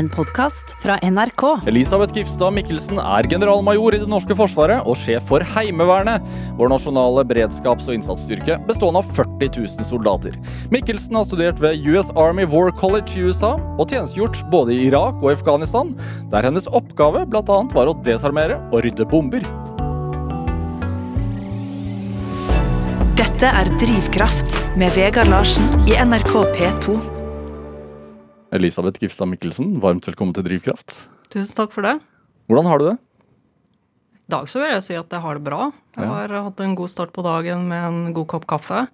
en podkast fra NRK. Elisabeth Gifstad Mikkelsen er generalmajor i det norske forsvaret og sjef for Heimevernet, vår nasjonale beredskaps- og innsatsstyrke bestående av 40 000 soldater. Mikkelsen har studert ved US Army War College i USA og tjenestegjort både i Irak og Afghanistan, der hennes oppgave bl.a. var å desarmere og rydde bomber. Dette er Drivkraft med Vegard Larsen i NRK P2. Elisabeth Gifstad Mikkelsen, varmt velkommen til Drivkraft. Tusen takk for det. Hvordan har du det? I dag så vil jeg si at jeg har det bra. Jeg Ja. har hatt en god start på dagen med en god kopp kaffe.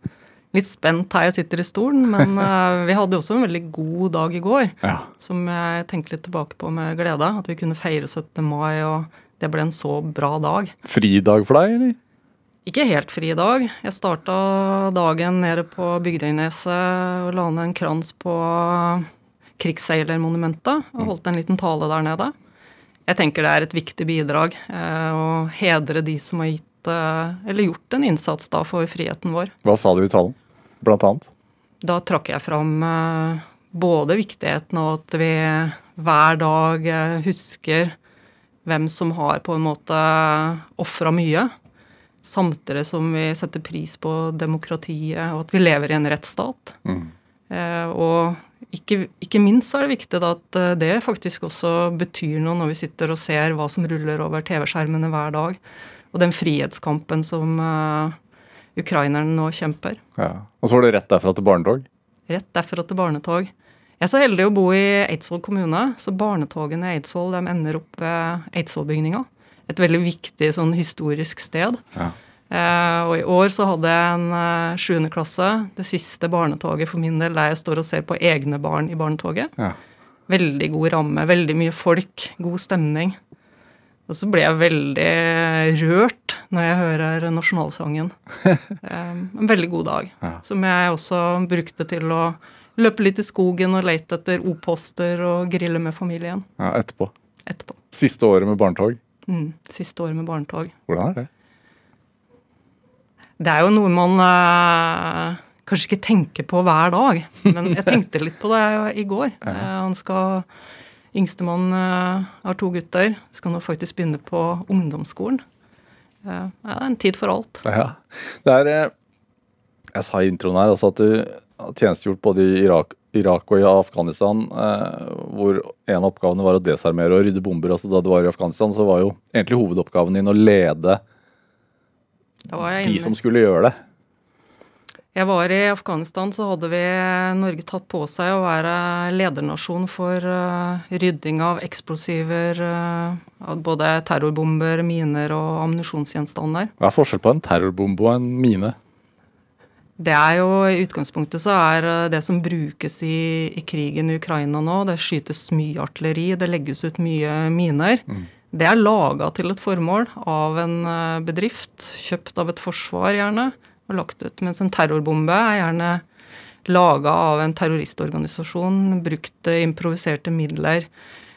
Litt spent her jeg sitter i stolen, men eh, vi hadde også en veldig god dag i går. Ja. Som jeg tenker litt tilbake på med glede. At vi kunne feire 17. mai, og det ble en så bra dag. Fridag for deg, eller? Ikke helt fri dag. Jeg starta dagen nede på Bygdøyneset og la ned en krans på krigsseilermonumentet og holdt en liten tale der nede. Jeg tenker det er et viktig bidrag eh, å hedre de som har gitt eh, eller gjort en innsats da for friheten vår. Hva sa du i talen? Blant annet? Da trakk jeg fram eh, både viktigheten av at vi hver dag eh, husker hvem som har på en måte ofra mye, samtidig som vi setter pris på demokratiet og at vi lever i en rettsstat. Eh, og ikke, ikke minst er det viktig at eh, det faktisk også betyr noe når vi sitter og ser hva som ruller over TV-skjermene hver dag, og den frihetskampen som uh, ukrainerne nå kjemper. Ja. Og så var det rett derfra til barnetog? Rett derfra til barnetog. Jeg er så heldig å bo i Eidsvoll kommune, så barnetogene i Eidsvoll ender opp ved Eidsvollbygninga. Et veldig viktig sånn historisk sted. Ja. Eh, og i år så hadde jeg en eh, sjuende klasse, det siste barnetoget for min del, der jeg står og ser på egne barn i barnetoget. Ja. Veldig god ramme, veldig mye folk, god stemning. Og så ble jeg veldig rørt når jeg hører nasjonalsangen. Eh, en veldig god dag, Ja. som jeg også brukte til å løpe litt i skogen og lete etter O-poster og grille med familien ja, etterpå. etterpå. Siste året med barnetog. Mm, siste året med barnetog. Hvordan er det? Det er jo noe man eh, kanskje ikke tenker på hver dag, men jeg tenkte litt på det i går. Eh, han skal Yngstemann eh, har to gutter, skal nå faktisk begynne på ungdomsskolen. Eh, det er en tid for alt. Ja. Det er eh, Jeg sa i introen her altså at du har tjenestegjort både i Irak, Irak og i Afghanistan, eh, hvor en av oppgavene var å desarmere og rydde bomber. Altså Da du var i Afghanistan, så var jo egentlig hovedoppgaven din å lede de som skulle gjøre det. Jeg var i Afghanistan, så hadde vi Norge tatt på seg å være ledernasjon for uh, rydding av eksplosiver, uh, både terrorbomber, miner og ammunisjonsgjenstander. Hva er forskjell på en terrorbombe og en mine? Det er jo I utgangspunktet så er eh, det som brukes i, i krigen i Ukraina nå, det skytes mye artilleri, det legges ut mye miner. Det er laga til et formål av en eh, bedrift, kjøpt av et forsvar gjerne, og lagt ut. Mens en terrorbombe er gjerne laga av en terroristorganisasjon, brukt eh, improviserte midler.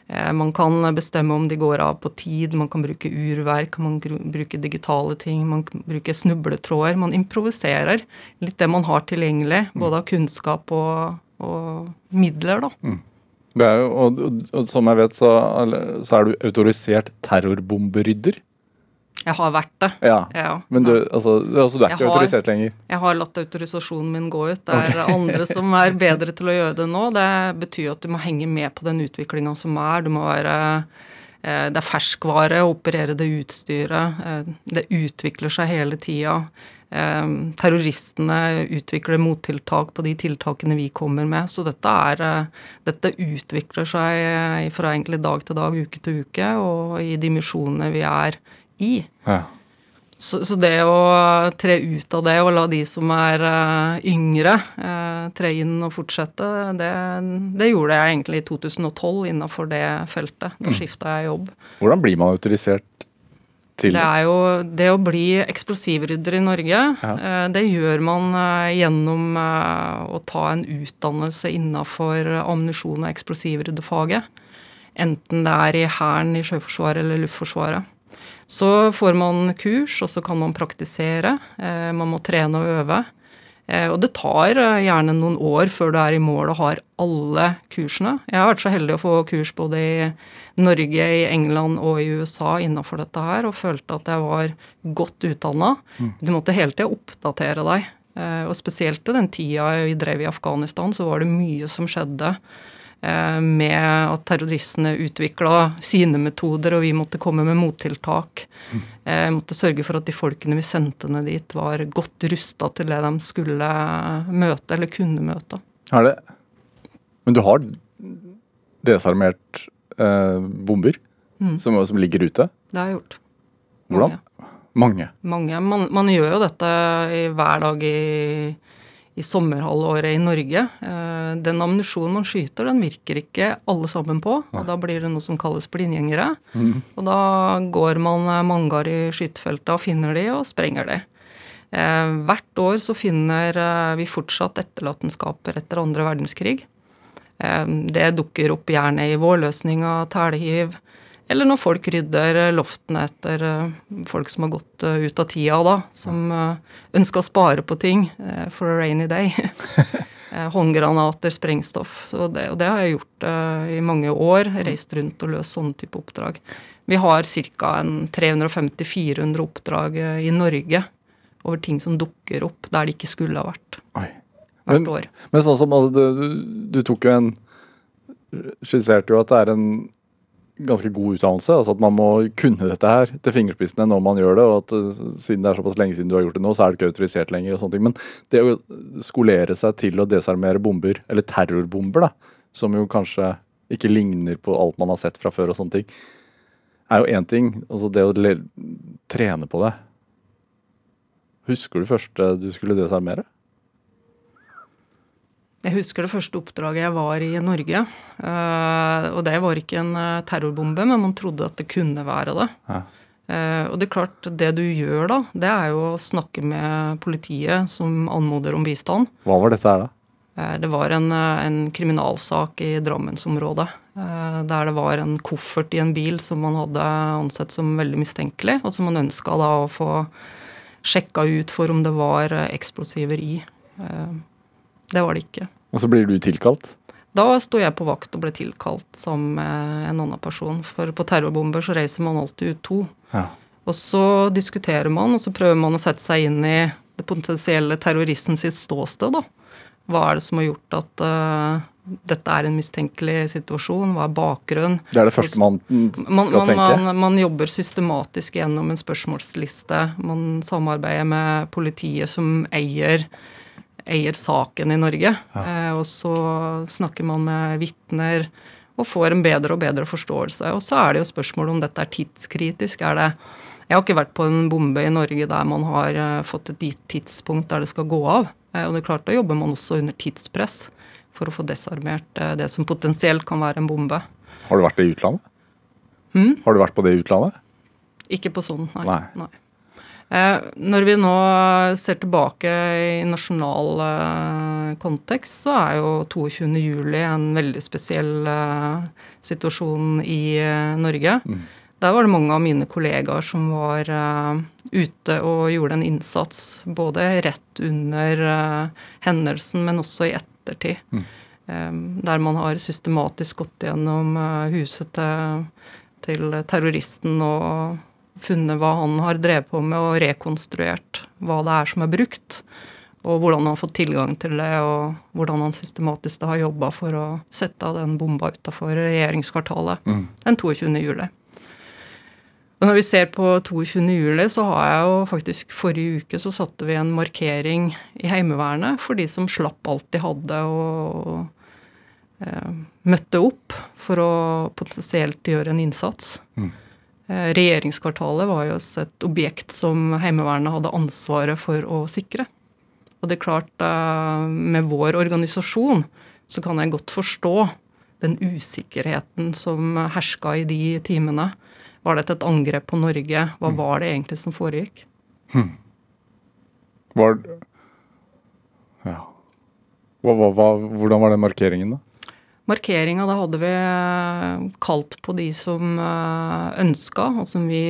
Eh, Man kan bestemme om de går av på tid, man kan bruke urverk, man kan bruke digitale ting, man kan bruke snubletråder. Man improviserer litt det man har tilgjengelig, både av kunnskap og, og midler, da. Er jo, og, og, og som jeg vet, så, så er du autorisert terrorbomberydder. Jeg har vært det. Ja. Ja. Men du, altså, altså, du er Jeg ikke har- autorisert lenger? Jeg har latt autorisasjonen min gå ut. Det er andre som er bedre til å gjøre det nå. Det betyr at du må henge med på den utviklinga som er. Du må være Det er ferskvare å operere det utstyret. Eh, Det utvikler seg hele tida. Eh, Terroristene utvikler mottiltak på de tiltakene vi kommer med. Så dette, er, eh, dette utvikler seg eh, fra egentlig dag til dag, uke til uke, og i de misjonene vi er i. Ja. Så, så det å tre ut av det og la de som er uh, yngre, uh, tre inn og fortsette, det, det gjorde jeg egentlig i 2012 innafor det feltet. Da skifta jeg jobb. Hvordan blir man autorisert til Det er jo det å bli eksplosivrydder i Norge, eh, det gjør man gjennom å ta en utdannelse innafor ammunisjon- og eksplosivryddefaget. Enten det er i Hæren, i Sjøforsvaret eller Luftforsvaret. Så får man kurs, og så kan man praktisere. Eh, man må trene og øve. Eh, og det tar eh, gjerne noen år før du er i mål og har alle kursene. Jeg har vært så heldig å få kurs både i Norge, i England og i USA innafor dette her, og følte at jeg var godt utdanna. Mm. Du måtte hele tida oppdatere deg. Eh, og spesielt i den tida vi drev i Afghanistan, så var det mye som skjedde med at terroristene utvikla sine metoder, og vi måtte komme med mottiltak. Mm. Eh, måtte sørge for at de folkene vi sendte ned dit, var godt rusta til det de skulle møte, eller kunne møte. Er det Men du har desarmert eh, bomber mm. som, som, ligger ute? Det har jeg gjort. Hvordan? Mange. Mange. Man, man gjør jo dette i, hver dag i i sommerhalvåret i Norge. Eh, den ammunisjonen man skyter, den virker ikke alle sammen på. og Da blir det noe som kalles blindgjengere. Mm. Og da går man mangar i skytefeltet og finner de og sprenger de. Eh, hvert år så finner eh, vi fortsatt etterlatenskaper etter andre verdenskrig. Det dukker opp gjerne i vårløsninga, telehiv, eller når folk rydder loftene etter eh, folk som har gått eh, ut av tida, da. Som ønsker å spare på ting for a rainy day. Håndgranater, sprengstoff. Så det, og det har jeg gjort i mange år. Reist rundt og løst sånne type oppdrag. Vi har ca. 350-400 oppdrag i Norge over ting som dukker opp der det ikke skulle ha vært. Oi. Hvert men, år. Men sånn som altså, du, du tok jo en Skisserte jo at det er en ganske god utdannelse. altså At man må kunne dette her til fingerspissene når man gjør det. og at uh, Siden det er såpass lenge siden du har gjort det nå, så er det ikke autorisert lenger. og sånne ting, Men det å skolere seg til å desarmere bomber, eller terrorbomber, da, som jo kanskje ikke ligner på alt man har sett fra før, og sånne ting, er jo én ting. altså Det å trene på det. Husker du første du skulle desarmere? Jeg husker det første oppdraget jeg var i Norge. Uh, og det var ikke en uh, terrorbombe, men man trodde at det kunne være det. Ja. Uh, og det er klart, det du gjør da, det er jo å snakke med politiet som anmoder om bistand. Hva var dette her, da? Det var en, en kriminalsak i Drammensområdet. Der det var en koffert i en bil som man hadde ansett som veldig mistenkelig, og som man ønska da å få sjekka ut for om det var eksplosiver i. Det var det ikke. Og så blir du tilkalt? Da sto jeg på vakt og ble tilkalt som en annen person. For på terrorbomber så reiser man alltid ut to. Ja. Og så diskuterer man, og så prøver man å sette seg inn i det potensielle terroristen sitt ståsted. da. Hva er det som har gjort at uh, dette er en mistenkelig situasjon? Hva er bakgrunnen? Det er det første man skal man, man, tenke? Man, man, jobber systematisk gjennom en spørsmålsliste. Man samarbeider med politiet som eier eier saken i Norge. Ja. Eh, og så snakker man med vitner og får en bedre og bedre forståelse. Og så er det jo spørsmålet om dette er tidskritisk. Er det Jeg har ikke vært på en bombe i Norge der man har eh, fått et gitt tidspunkt der det skal gå av. Eh, og det er klart, da jobber man også under tidspress for å få desarmert det som potensielt kan være en bombe. Har du vært i utlandet? Hmm? Har du vært på det i utlandet? Ikke på sånn, nei. nei. nei. Eh, når vi nå ser tilbake i nasjonal eh, kontekst, så er jo 22.07 en veldig spesiell eh, situasjon i Norge. Mm. Der var det mange av mine kollegaer som var ute og gjorde en innsats. Både rett under hendelsen, men også i ettertid. Mm. Der man har systematisk gått gjennom huset til, til terroristen og funnet hva han har drevet på med, og rekonstruert hva det er som er brukt. Og hvordan han har fått tilgang til det, og hvordan han systematisk har jobba for å sette den bomba utafor regjeringskvartalet mm. den 22. juli. Og når vi ser på 22. juli, så har jeg jo faktisk Forrige uke så satte vi en markering i Heimevernet for de som slapp alt de hadde og eh, møtte opp for å potensielt gjøre en innsats. Mm. Eh, regjeringskvartalet var jo et objekt som Heimevernet hadde ansvaret for å sikre. Og det er klart, eh, med vår organisasjon så kan jeg godt forstå den usikkerheten som herska i de timene. Var dette et angrep på Norge? Hva mm. var det egentlig som foregikk? Hmm. Var Ja. Hva, hva, hva, hvordan var den markeringen, da? Markeringa, da hadde vi eh, kalt på de som eh, ønska, og som vi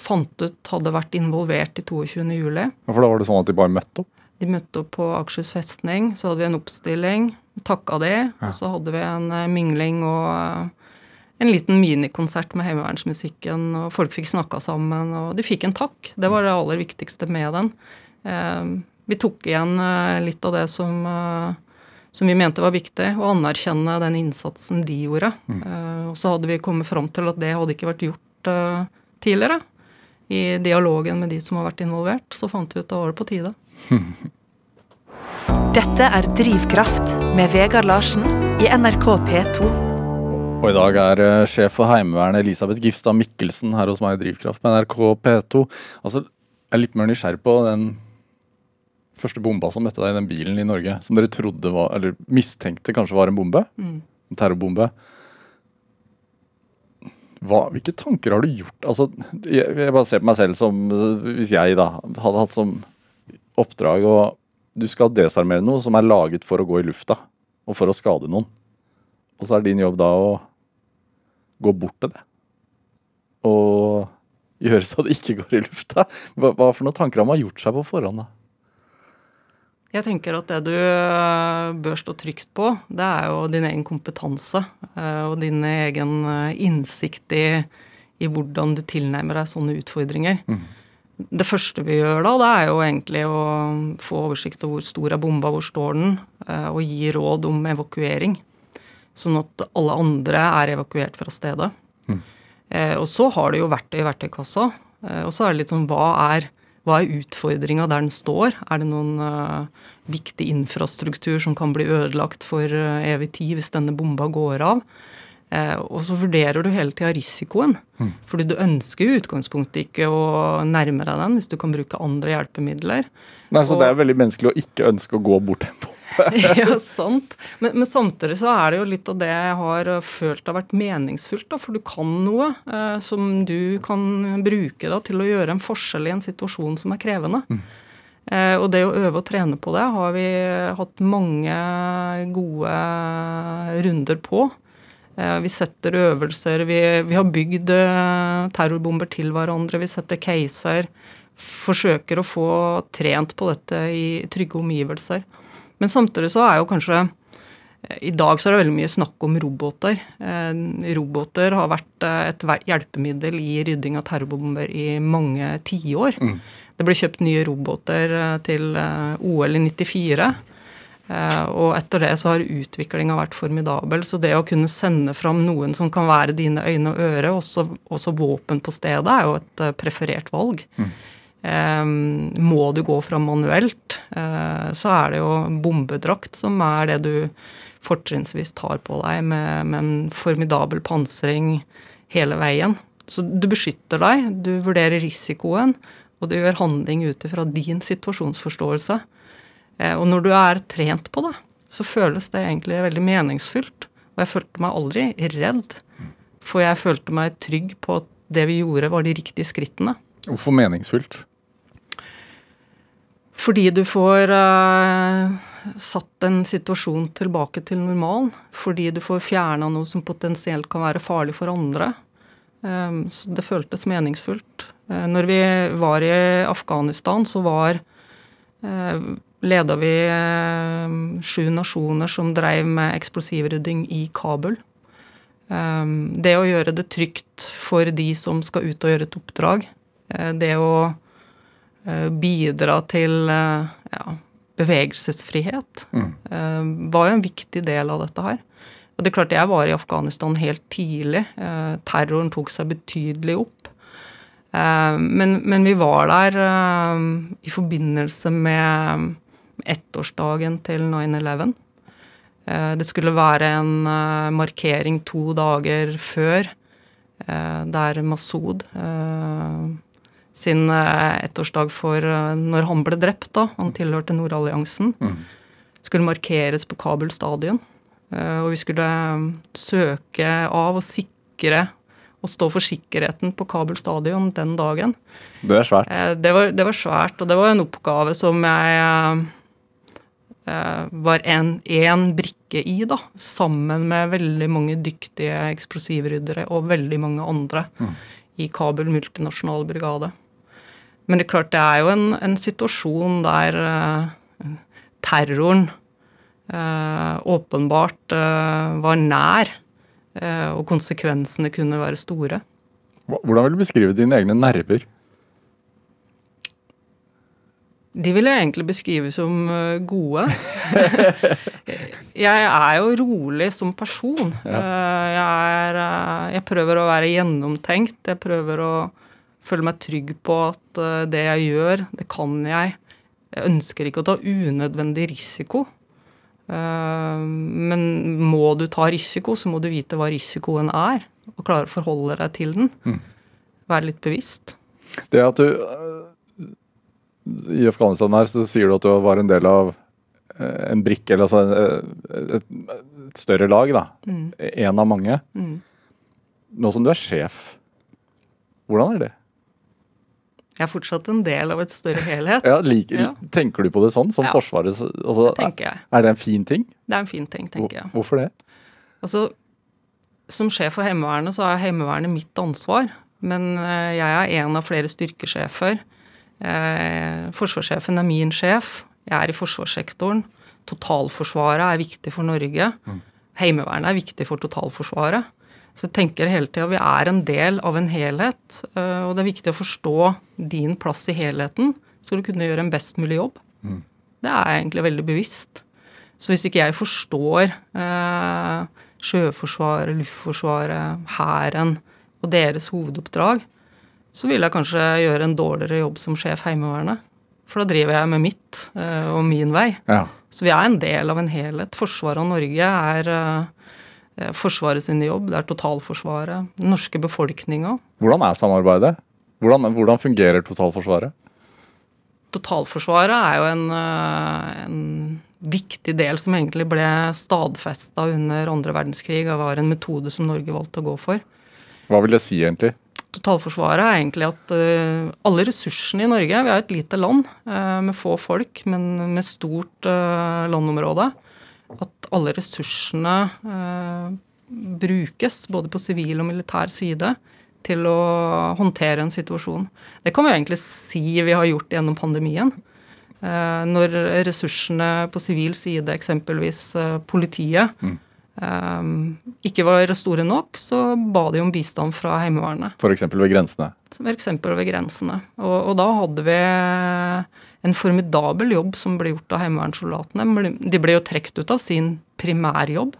fant ut hadde vært involvert i 22.07. Ja, for da var det sånn at de bare møtte opp? De møtte opp på Akershus festning. Så hadde vi en oppstilling. Takka de. Ja. Og så hadde vi en eh, mingling og en liten minikonsert med heimevernsmusikken. Og folk fikk snakka sammen, og de fikk en takk. Det var det aller viktigste med den. Vi tok igjen litt av det som, som vi mente var viktig, å anerkjenne den innsatsen de gjorde. Eh, og så hadde vi kommet fram til at det hadde ikke vært gjort eh, tidligere. I dialogen med de som har vært involvert, så fant vi ut at da var det på tide. Dette er Drivkraft med Vegard Larsen i NRK P2. Og i dag er eh, sjef for Heimevernet Elisabeth Gifstad Mikkelsen her hos meg i Drivkraft med NRK P2. Altså, jeg er litt mer nysgjerrig på den første bomba som møtte deg i den bilen i Norge, som dere trodde var, eller mistenkte kanskje var en bombe. En terrorbombe. Hva, hvilke tanker har du gjort? Altså, jeg, jeg bare ser på meg selv som Hvis jeg da hadde hatt som oppdrag og du skal desarmere noe som er laget for å gå i lufta, og for å skade noen. Og så er din jobb da å gå bort til det. Og gjøre så det ikke går i lufta. Hva, hva for noen tanker har man gjort seg på forhånd? da? Jeg tenker at det du eh, bør stå trygt på, det er jo din egen kompetanse eh, og din egen eh, innsikt i, i hvordan du tilnærmer deg sånne utfordringer. Det første vi gjør da, det er jo egentlig å få oversikt over hvor stor er bomba, hvor står den, og gi råd om evakuering. Sånn at alle andre er evakuert fra stedet. Og så har du jo verktøy i verktøykassa. Og så er det litt sånn hva er hva er utfordringa der den står? Er det noen uh, viktig infrastruktur som kan bli ødelagt for uh, evig tid hvis denne bomba går av? Uh, og så vurderer du hele tida risikoen. Mm. Fordi du ønsker i utgangspunktet ikke å nærme deg den hvis du kan bruke andre hjelpemidler. Nei, så Og- Det er veldig menneskelig å ikke ønske å gå bort en bombe. ja, sant. Men, men samtidig så er det jo litt av det jeg har uh, følt har vært meningsfullt. da, For du kan noe eh, som du kan bruke da, til å gjøre en forskjell i en situasjon som er krevende. Eh, og det å øve og trene på det har vi hatt mange gode runder på. Eh, vi setter øvelser, vi, vi har bygd eh, terrorbomber til hverandre, vi setter caser. Forsøker å få trent på dette i trygge omgivelser. Men samtidig så er jo kanskje eh, I dag så er det veldig mye snakk om roboter. Eh, roboter har vært eh, et hjelpemiddel i rydding av terrorbomber i mange tiår. Det ble kjøpt nye roboter til OL i 94. Eh, og etter det så har utviklinga vært formidabel. Så det å kunne sende fram noen som kan være dine øyne og øre, også, også våpen på stedet, er jo et preferert valg. Eh, må du gå fram manuelt, eh, så er det jo bombedrakt som er det du fortrinnsvis tar på deg, med, med en formidabel pansring hele veien. Så du beskytter deg, du vurderer risikoen, og du gjør handling ut ifra din situasjonsforståelse. Eh, Og når du er trent på det, så føles det egentlig veldig meningsfylt. Og jeg følte meg aldri redd, for jeg følte meg trygg på at det vi gjorde, var de riktige skrittene. Hvorfor meningsfullt? Fordi du får eh, satt en situasjon tilbake til normalen. Fordi du får fjerna noe som potensielt kan være farlig for andre. Eh, så det føltes meningsfullt. Eh, når vi var i Afghanistan, så var eh, Leda vi eh, sju nasjoner som dreiv med eksplosivrydding i Kabul. Eh, det å gjøre det trygt for de som skal ut og gjøre et oppdrag, eh, det å bidra til eh, ja, bevegelsesfrihet, Mm. var jo en viktig del av dette her. Og det er klart Jeg var i Afghanistan helt tidlig. Eh, terroren tok seg betydelig opp. Eh, men, men vi var der eh, i forbindelse med ettårsdagen til 9-11. Eh, det skulle være en eh, markering to dager før, eh, der Masud eh, sin eh, ettårsdag for eh, når han ble drept, da, han tilhørte Nordalliansen, skulle markeres på Kabul stadion. Eh, Og vi skulle søke av og sikre og stå for sikkerheten på Kabul stadion den dagen. Det er svært. Det var, det var svært, og det var en oppgave som jeg var en, en brikke i, da. Sammen med veldig mange dyktige eksplosivryddere og veldig mange andre i Kabul multinasjonale brigade. Men det er klart, det er jo en, en situasjon der uh, terroren uh, åpenbart uh, var nær, og konsekvensene kunne være store. Hvordan vil du beskrive dine egne nerver? De vil jeg egentlig beskrive som gode. jeg er jo rolig som person. Jeg, er, jeg prøver å være gjennomtenkt. Jeg prøver å føle meg trygg på at eh, det jeg gjør, det kan jeg. Jeg ønsker ikke å ta unødvendig risiko. Eh, Men må du ta risiko, så må du vite hva risikoen er, og klare å forholde deg til den. Være litt bevisst. Det at du øh, I Afghanistan her så sier du at du var en del av en brikke, eller altså et, et større lag, da. En av mange. Mm. Nå som du er sjef, hvordan er det? Jeg er fortsatt en del av et større helhet. Ja, like, Ja. Tenker du på det sånn, som Ja. Forsvaret? Altså, Det tenker jeg. Er det en fin ting? Det er en fin ting, tenker jeg. Hvorfor det? Altså, som sjef for Heimevernet, så er Heimevernet mitt ansvar. Men eh, jeg er en av flere styrkesjefer. Eh, Forsvarssjefen er min sjef. Jeg er i forsvarssektoren. Totalforsvaret er viktig for Norge. Heimevernet er viktig for totalforsvaret. Så jeg tenker hele tida vi er en del av en helhet. eh, Og det er viktig å forstå din plass i helheten. Skal du kunne gjøre en best mulig jobb. Det er jeg egentlig veldig bevisst. Så hvis ikke jeg forstår eh, Sjøforsvaret, Luftforsvaret, Hæren og deres hovedoppdrag, så vil jeg kanskje gjøre en dårligere jobb som sjef Heimevernet. For da driver jeg med mitt eh, og min vei. Ja. Så vi er en del av en helhet. Forsvaret av Norge er eh, Forsvaret sin jobb, det er totalforsvaret, den norske befolkninga. Hvordan er samarbeidet? Hvordan, hvordan fungerer totalforsvaret? Totalforsvaret er jo en, eh, en viktig del som egentlig ble stadfesta under andre verdenskrig og var en metode som Norge valgte å gå for. Hva vil det si, egentlig? Totalforsvaret er egentlig at uh, alle ressursene i Norge Vi er et lite land uh, med få folk, men med stort uh, landområde. At alle ressursene eh, brukes, både på sivil og militær side, til å håndtere en situasjon. Det kan vi egentlig si vi har gjort gjennom pandemien. Eh, når ressursene på sivil side, eksempelvis eh, politiet, eh, ikke var store nok, så ba de om bistand fra Heimevernet. F.eks. ved grensene. F.eks. ved grensene. Og, og da hadde vi en formidabel jobb som ble gjort av heimevernssoldatene. De ble jo trukket ut av sin primærjobb,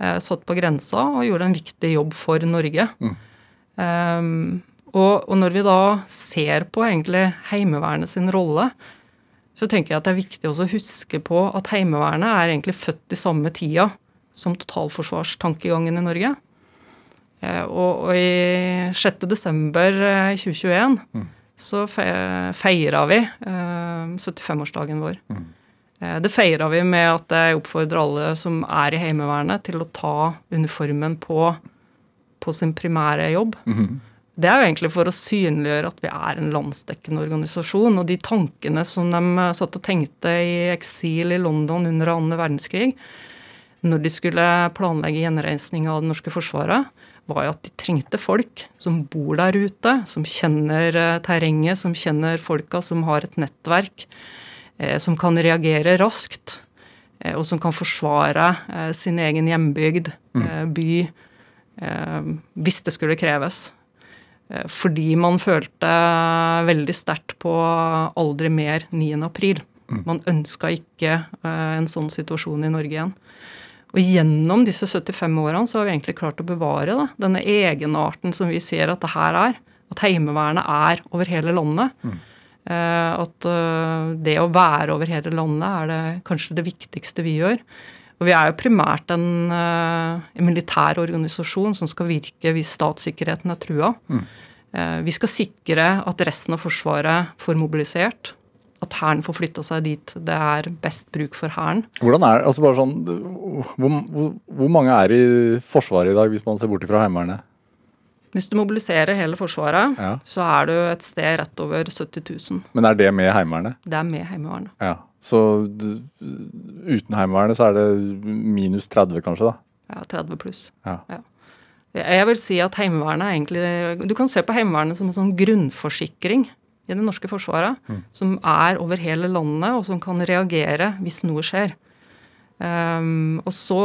eh, satt på grensa og gjorde en viktig jobb for Norge. Um, og, og når vi da ser på egentlig Heimevernet sin rolle, så tenker jeg at det er viktig også å huske på at Heimevernet er egentlig født i samme tida som totalforsvarstankegangen i Norge. Eh, Og, og i 6. desember eh, 2021 så fe- feira vi eh, 75-årsdagen vår. Mm. Det feira vi med at jeg oppfordrer alle som er i Heimevernet, til å ta uniformen på, på sin primære jobb. Det er jo egentlig for å synliggjøre at vi er en landsdekkende organisasjon. Og de tankene som de eh, satt og tenkte i eksil i London under annen verdenskrig, når de skulle planlegge gjenreisning av det norske forsvaret, var jo at de trengte folk som bor der ute, som kjenner eh, terrenget, som kjenner folka, som har et nettverk, eh, som kan reagere raskt, eh, og som kan forsvare sin egen hjembygd, eh, by, hvis det skulle kreves. Fordi man følte veldig sterkt på aldri mer 9. april. Man ønska ikke en sånn situasjon i Norge igjen. Og gjennom disse 75 årene så har vi egentlig klart å bevare da, denne egenarten som vi ser at det her er. At Heimevernet er over hele landet. Mm. at eh, det å være over hele landet er det kanskje det viktigste vi gjør. Og vi er jo primært en, eh, en militær organisasjon som skal virke hvis statssikkerheten er trua. Mm. vi skal sikre at resten av Forsvaret får mobilisert. At Hæren får flytta seg dit det er best bruk for Hæren. Hvordan er altså bare sånn, hvor, hvor, hvor mange er i Forsvaret i dag, hvis man ser bort fra Heimevernet? Hvis du mobiliserer hele Forsvaret, Ja. så er du et sted rett over 70 000. Men er det med Heimevernet? Det er med Heimevernet. Ja. Så uten Heimevernet så er det minus 30, kanskje, da? Ja, 30 pluss. Ja. Jeg vil si at Heimevernet er egentlig Du kan se på Heimevernet som en sånn grunnforsikring i det norske forsvaret som er over hele landet, og som kan reagere hvis noe skjer. Um, og så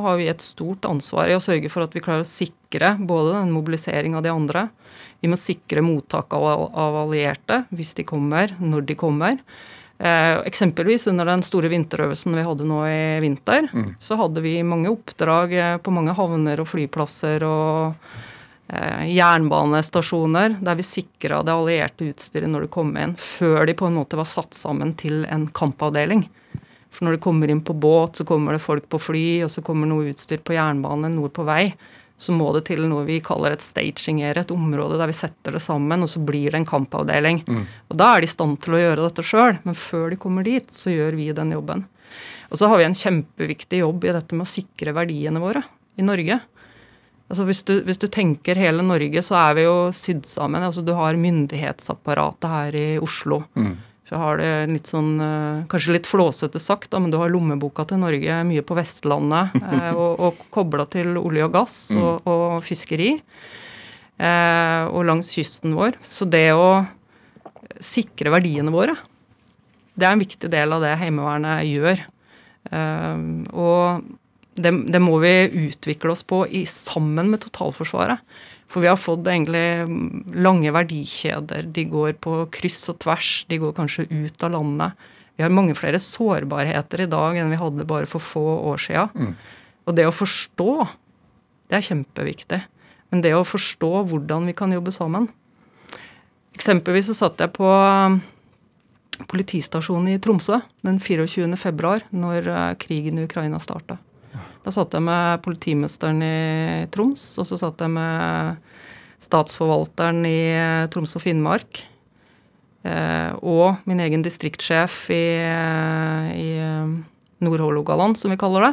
har vi et stort ansvar i å sørge for at vi klarer å sikre både den mobilisering av de andre. Vi må sikre mottak av, av allierte hvis de kommer, når de kommer. Eh, eksempelvis under den store vinterøvelsen vi hadde nå i vinter, mm. så hadde vi mange oppdrag eh, på mange havner og flyplasser og jernbanestasjoner der vi sikra det allierte utstyret når det kom inn, før de på en måte var satt sammen til en kampavdeling. For når det kommer inn på båt, så kommer det folk på fly, og så kommer noe utstyr på jernbane, noe på vei. Så må det til noe vi kaller et staging area, et område der vi setter det sammen, og så blir det en kampavdeling. Mm. Og da er de i stand til å gjøre dette sjøl, men før de kommer dit, så gjør vi den jobben. Og så har vi en kjempeviktig jobb i dette med å sikre verdiene våre i Norge. Altså hvis, du, hvis du tenker hele Norge, så er vi jo sydd sammen. Altså du har myndighetsapparatet her i Oslo. Mm så har det litt sånn eh, Kanskje litt flåsete sagt, da, men du har lommeboka til Norge mye på Vestlandet eh, og, og kobla til olje og gass mm. og, og fiskeri. Eh, og langs kysten vår. Så det å sikre verdiene våre, det er en viktig del av det Heimevernet gjør. Og det, det, må vi utvikle oss på i, sammen med totalforsvaret. For vi har fått egentlig lange verdikjeder. De går på kryss og tvers. De går kanskje ut av landet. Vi har mange flere sårbarheter i dag enn vi hadde bare for få år sia. Mm. Og det å forstå, det er kjempeviktig. Men det å forstå hvordan vi kan jobbe sammen Eksempelvis så satt jeg på um, politistasjonen i Tromsø den 24. februar, når uh, krigen i Ukraina starta. Da satt jeg med politimesteren i Troms, og så satt jeg med statsforvalteren i eh, Troms og Finnmark. Eh, og min egen distriktssjef i, eh, i Nord-Hålogaland, som vi kaller det.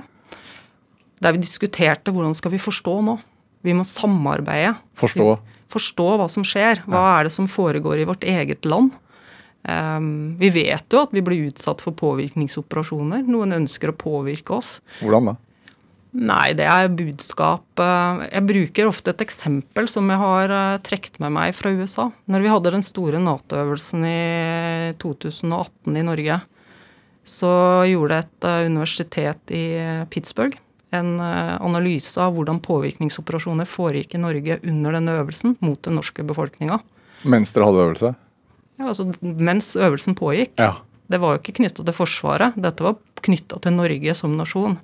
Der vi diskuterte hvordan skal vi forstå nå. Vi må samarbeide. Forstå? Forstå hva som skjer. Hva er det som foregår i vårt eget land? Um, vi vet jo at vi blir utsatt for påvirkningsoperasjoner. Noen ønsker å påvirke oss. Hvordan da? Nei, det er budskap Jeg bruker ofte et eksempel som jeg har eh, trukket med meg fra USA. Når vi hadde den store Nato-øvelsen i 2018 i Norge, så gjorde et eh, universitet i Pittsburgh en eh, analyse av hvordan påvirkningsoperasjoner foregikk i Norge under denne øvelsen mot den norske befolkninga. Mens dere hadde øvelse? Ja, altså mens øvelsen pågikk. Ja. Det var jo ikke knytta til Forsvaret, dette var knytta til Norge som nasjon.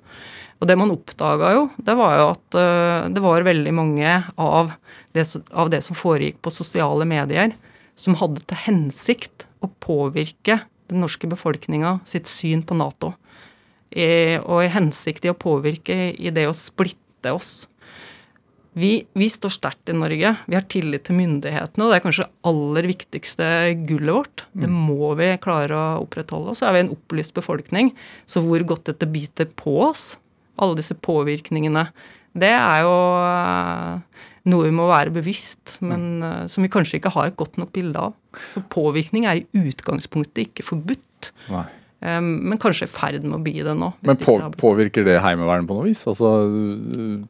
Og det man oppdaga jo, det var jo at uh, det var veldig mange av det, av det, som foregikk på sosiale medier, som hadde til hensikt å påvirke den norske befolkninga sitt syn på Nato. I, og i hensikt i å påvirke i det å splitte oss. Vi, vi, står sterkt i Norge. Vi har tillit til myndighetene, og det er kanskje det aller viktigste gullet vårt. Det mm. må vi klare å opprettholde. Og så er vi en opplyst befolkning, så hvor godt dette biter på oss, alle disse påvirkningene. Det er jo eh, noe vi må være bevisst, men uh, som vi kanskje ikke har et godt nok bilde av. For påvirkning er i utgangspunktet ikke forbudt. Um, men kanskje i ferd med å bli det nå. Men på, det påvirker det Heimevernet på noe vis? Altså en,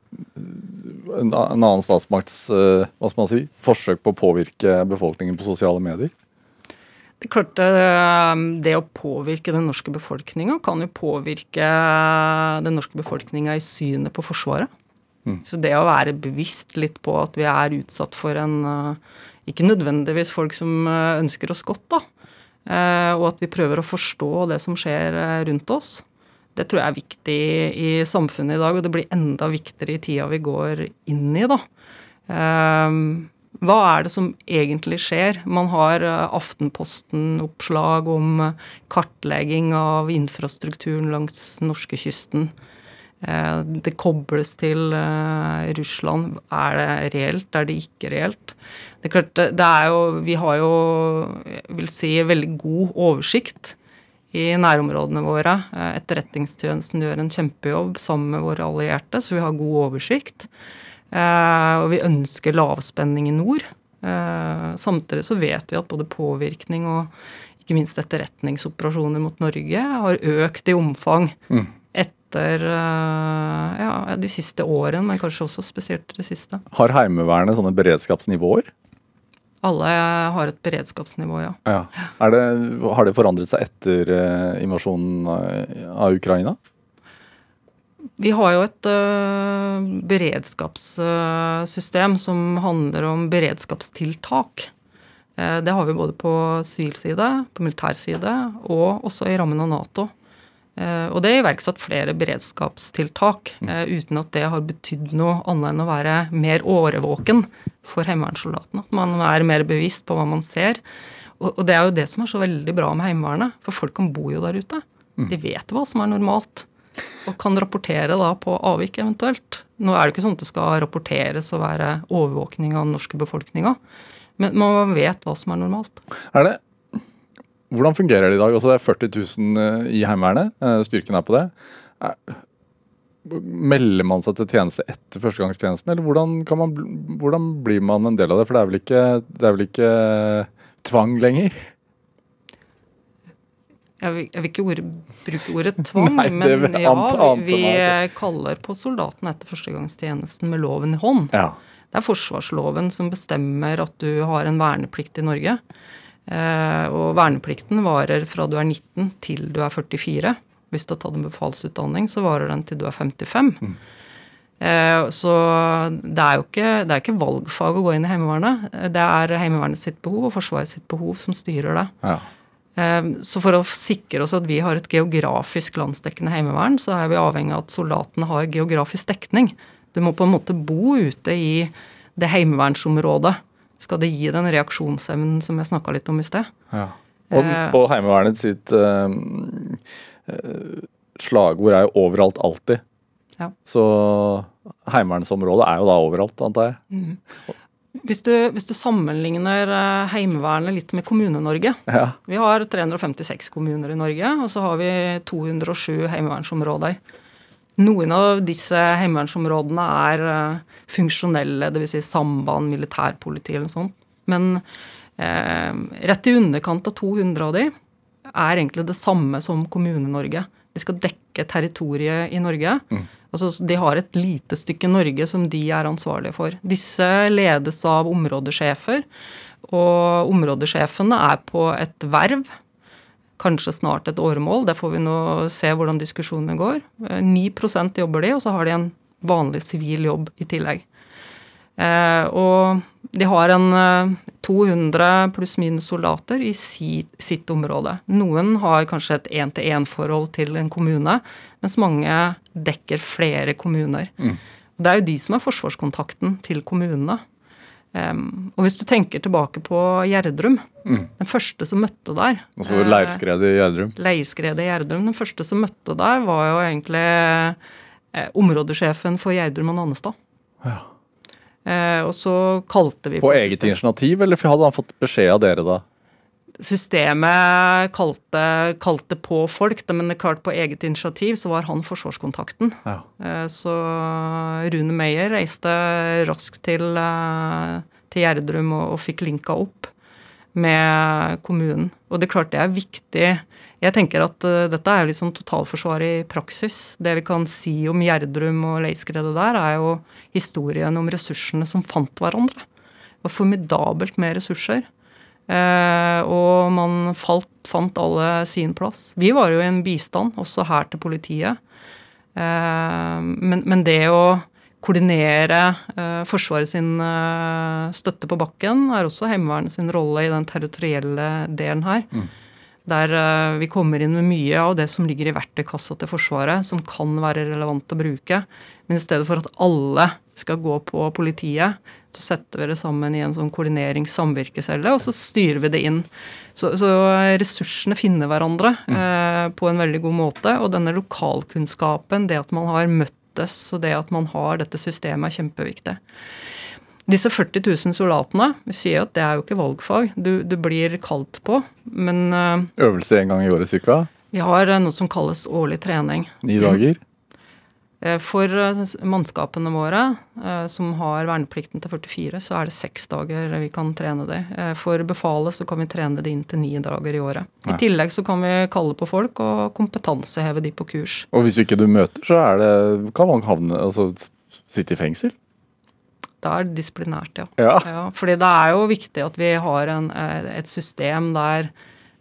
en annen statsmakts hva skal man si, forsøk på å påvirke befolkningen på sosiale medier? Det klarte klart eh, det å påvirke den norske befolkninga kan jo påvirke den norske befolkninga i synet på Forsvaret. Mm. Så det å være bevisst litt på at vi er utsatt for en eh, Ikke nødvendigvis folk som eh, ønsker oss godt, da. Og at vi prøver å forstå det som skjer rundt oss. Det tror jeg er viktig i samfunnet i dag, og det blir enda viktigere i tida vi går inn i, da. Hva er det som egentlig skjer? Man har eh, Aftenposten-oppslag om eh, kartlegging av infrastrukturen langs norskekysten. Eh, det kobles til Russland. Er det reelt? Er det ikke reelt? Det er klart, det er jo Vi har jo, jeg vil si, veldig god oversikt i nærområdene våre. Etterretningstjenesten gjør en kjempejobb sammen med våre allierte, så vi har god oversikt. Eh, og vi ønsker lavspenning i nord. Eh, samtidig så vet vi at både påvirkning og ikke minst etterretningsoperasjoner mot Norge har økt i omfang mm. etter eh, ja, de siste årene, men kanskje også spesielt det siste. Har Heimevernet sånne beredskapsnivåer? Alle har et beredskapsnivå, ja. Ja. Er det, har det forandret seg etter invasjonen av Ukraina? Vi har jo et uh, beredskapssystem som handler om beredskapstiltak. Uh, det har vi både på sivil side, på militær side og også i rammen av Nato. Eh, og det er iverksatt flere beredskapstiltak eh, uten at det har betydd noe annet enn å være mer årvåken for heimevernssoldatene. At man er mer bevisst på hva man ser. Og, og det er jo det som er så veldig bra med Heimevernet, for folk kan bo jo der ute. De vet hva som er normalt og kan rapportere da på avvik eventuelt. Nå er det ikke sånn at det skal rapporteres og være overvåkning av den norske befolkninga, men man vet hva som er normalt. Er det Hvordan fungerer det i dag? Altså det er 40 000 i Heimevernet. eh, Styrken er på det. Er- Melder man seg til tjeneste etter førstegangstjenesten, eller hvordan, man, hvordan blir man en del av det? For det er vel ikke, det er vel ikke tvang lenger? Jeg vil, jeg vil ikke ord, bruke ordet tvang, Nei, men ja, vi, vi kaller på soldatene etter førstegangstjenesten med loven i hånd. Ja. Det er forsvarsloven som bestemmer at du har en verneplikt i Norge. Eh, og verneplikten varer fra du er 19 til du er 44. Hvis du har tatt en befalsutdanning, så varer den til du er 55. Eh, så det er jo ikke, det er ikke valgfag å gå inn i Heimevernet. Det er Heimevernet sitt behov og Forsvaret sitt behov som styrer det. ja. Eh, Så for å sikre oss at vi har et geografisk landsdekkende heimevern, så er vi avhengig av at soldatene har geografisk dekning. Du må på en måte bo ute i det heimevernsområdet. Skal det gi den reaksjonsevnen som jeg snakka litt om i sted? Ja. Og, Eh. og Heimevernet sitt uh, slagord er jo 'overalt alltid'. Ja. Så heimevernsområdet er jo da overalt, antar jeg. Hvis du, hvis du sammenligner eh, Heimevernet litt med Kommune-Norge Ja. Vi har 356 kommuner i Norge, og så har vi 207 heimevernsområder. Noen av disse heimevernsområdene er eh, funksjonelle, dvs. Si samband, militærpoliti eller noe sånt. Men eh, rett i underkant av 200 av de er egentlig det samme som Kommune-Norge. De skal dekke territoriet i Norge. Altså, De har et lite stykke Norge som de er ansvarlige for. Disse ledes av områdesjefer, og områdesjefene er på et verv. Kanskje snart et åremål, det får vi nå se hvordan diskusjonene går. Eh, 9 jobber de, og så har de en vanlig sivil jobb i tillegg. Eh, og de har en eh, 200 pluss-minus soldater i si, sitt område. Noen har kanskje et én-til-én-forhold til en kommune, mens mange dekker flere kommuner. Det er jo de som er forsvarskontakten til kommunene. Um, og hvis du tenker tilbake på Gjerdrum, den første som møtte der Og så eh, leirskredet i Gjerdrum. Leirskredet i Gjerdrum. Den første som møtte der, var jo egentlig eh, områdesjefen for Gjerdrum og Nannestad. Ja. Eh, og så kalte vi På på eget systemet. initiativ, eller hadde han fått beskjed av dere da? Systemet kalte, kalte på folk, men det er klart på eget initiativ så var han forsvarskontakten. Ja. Eh, Så Rune Meyer reiste raskt til, eh, til Gjerdrum og, og fikk linka opp med kommunen. Og det er klart det er viktig. Jeg tenker at uh, dette er liksom totalforsvaret i praksis. Det vi kan si om Gjerdrum og Leirskredet der, er jo historien om ressursene som fant hverandre. Det var formidabelt med ressurser. Uh, og man falt, fant alle sin plass. Vi var jo i en bistand, også her til politiet. Uh, men, men det å koordinere uh, Forsvaret sin støtte på bakken er også Heimevernet sin rolle i den territorielle delen her. Der eh, vi kommer inn med mye av det som ligger i verktøykassa til Forsvaret, som kan være relevant å bruke. Men i stedet for at alle skal gå på politiet, så setter vi det sammen i en sånn koordinerings-samvirkecelle, og så styrer vi det inn. Så, så ressursene finner hverandre eh, på en veldig god måte. Og denne lokalkunnskapen, det at man har møttes, og det at man har dette systemet, er kjempeviktig. Disse 40 000 soldatene, vi sier at det er jo ikke valgfag. Du, du blir kalt på. Men eh, Øvelse en gang i året ca.? vi har eh, noe som kalles årlig trening. Ni dager? Eh, For mannskapene våre som har verneplikten til 44, så er det seks dager vi kan trene de. For befalet så kan vi trene de inn til ni dager i året. Ja. I tillegg så kan vi kalle på folk og kompetanseheve de på kurs. Og hvis ikke du møter, så det, kan man havne, altså sitte i fengsel? Da er det disiplinært, ja. Ja. ja. Fordi det er jo viktig at vi har en, eh, et system der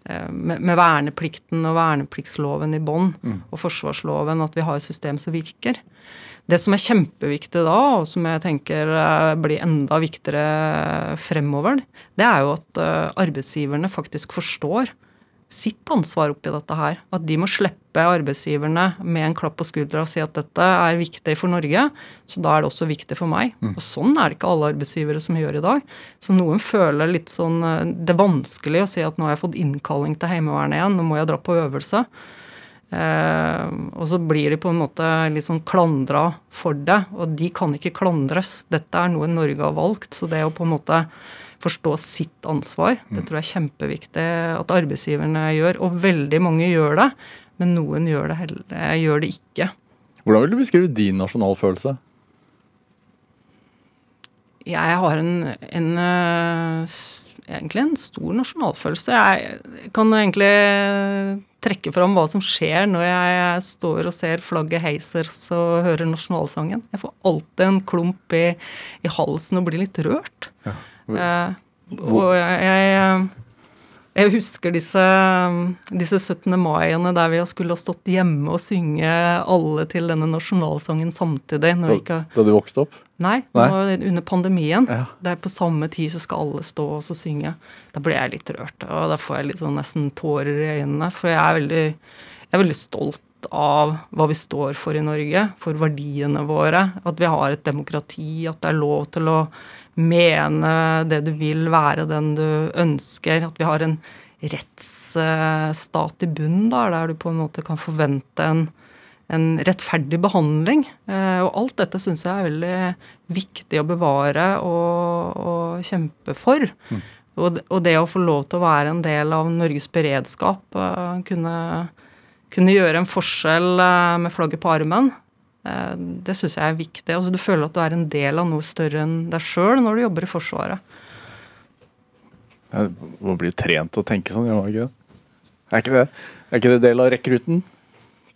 eh, med, med verneplikten og vernepliktsloven i bånn, og forsvarsloven, at vi har et system som virker. Det som er kjempeviktig da, og som jeg tenker eh, blir enda viktigere fremover, det er jo at arbeidsgiverne faktisk forstår sitt ansvar oppi dette her. At de må slippe arbeidsgiverne med en klapp på skuldra og si at dette er viktig for Norge, så da er det også viktig for meg. Og sånn er det ikke alle arbeidsgivere som gjør i dag. Så noen føler litt sånn eh, Det er vanskelig å si at nå har jeg fått innkalling til Heimevernet igjen, nå må jeg dra på øvelse. Eh, og så blir de på en måte litt sånn klandra for det, og de kan ikke klandres. Dette er noe Norge har valgt, så det å på en måte forstå sitt ansvar, det tror jeg er kjempeviktig at arbeidsgiverne gjør. Og veldig mange gjør det, men noen gjør det, heller, gjør det ikke. Hvordan vil du beskrive din nasjonalfølelse? Jeg har en, en eh, egentlig en stor nasjonalfølelse. Jeg kan egentlig trekke fram hva som skjer når jeg står og ser flagget heises og hører nasjonalsangen. Jeg får alltid en klump i, i halsen og blir litt rørt. Eh, og jeg, jeg, jeg husker disse, disse 17. maiene der vi skulle ha stått hjemme og synge alle til denne nasjonalsangen samtidig. Når vi ikke, Da, da du vokste opp? nei, Nei. under pandemien. Ja. Det er på samme tid så skal alle stå og så synge. Da ble jeg litt rørt, og da får jeg litt sånn nesten tårer i øynene. For jeg er veldig, jeg er veldig stolt av hva vi står for i Norge, for verdiene våre. At vi har et demokrati, at det er lov til å mene det du vil, være den du ønsker. At vi har en rettsstat i bunnen der, der du på en måte kan forvente en, en rettferdig behandling. Eh, og alt dette syns jeg er veldig viktig å bevare og, og kjempe for. Og, det- og det å få lov til å være en del av Norges beredskap, eh, kunne, kunne gjøre en forskjell eh, med flagget på armen, det syns jeg er viktig. Altså, du føler at du er en del av noe større enn deg sjøl når du jobber i Forsvaret. Man blir jo trent til å tenke sånn, gjør man ikke det? Er ikke det Er ikke det del av rekrutten?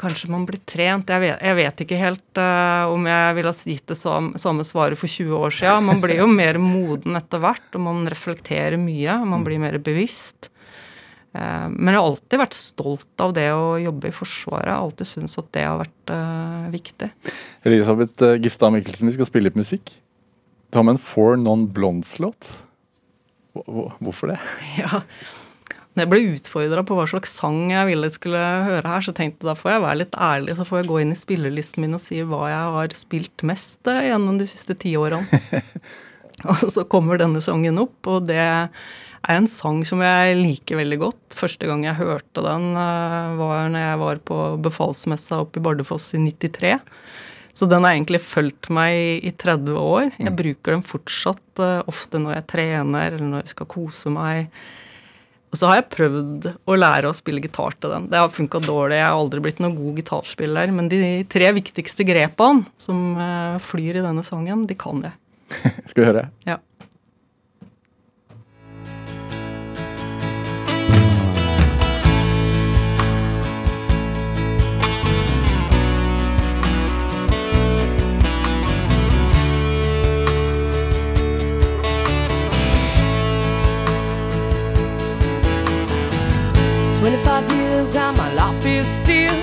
Kanskje man blir trent. Jeg vet, jeg vet ikke helt uh, om jeg ville ha gitt det sam, samme svaret for 20 år siden. Man blir jo mer moden etter hvert, og man reflekterer mye. Man blir mer bevisst. Eh, men jeg har alltid vært stolt av det å jobbe i Forsvaret. Jeg har alltid syntes at det har vært eh, viktig. Elisabeth eh, Giftad Mikkelsen, vi skal spille litt musikk. Du har med en Four Non Blondes-låt. Hvor- hvor- Hvorfor det? Ja. Når jeg ble utfordra på hva slags sang jeg ville skulle høre her, så tenkte jeg da får jeg være litt ærlig, så får jeg gå inn i spillelisten min og si hva jeg har spilt mest gjennom de siste ti årene. og så kommer denne sangen opp, og det er en sang som jeg liker veldig godt. Første gang jeg hørte den, eh, var når jeg var på befalsmessa oppe i Bardufoss i 93. Så den har egentlig fulgt meg i, i 30 år. Jeg bruker den fortsatt eh, ofte når jeg trener, eller når jeg skal kose meg. Og så har jeg prøvd å lære å spille gitar til den. Det har funka dårlig. Jeg har aldri blitt noen god gitarspiller. Men de tre viktigste grepene som eh, flyr i denne sangen, de kan jeg. Skal vi høre? Ja. Years and my life is still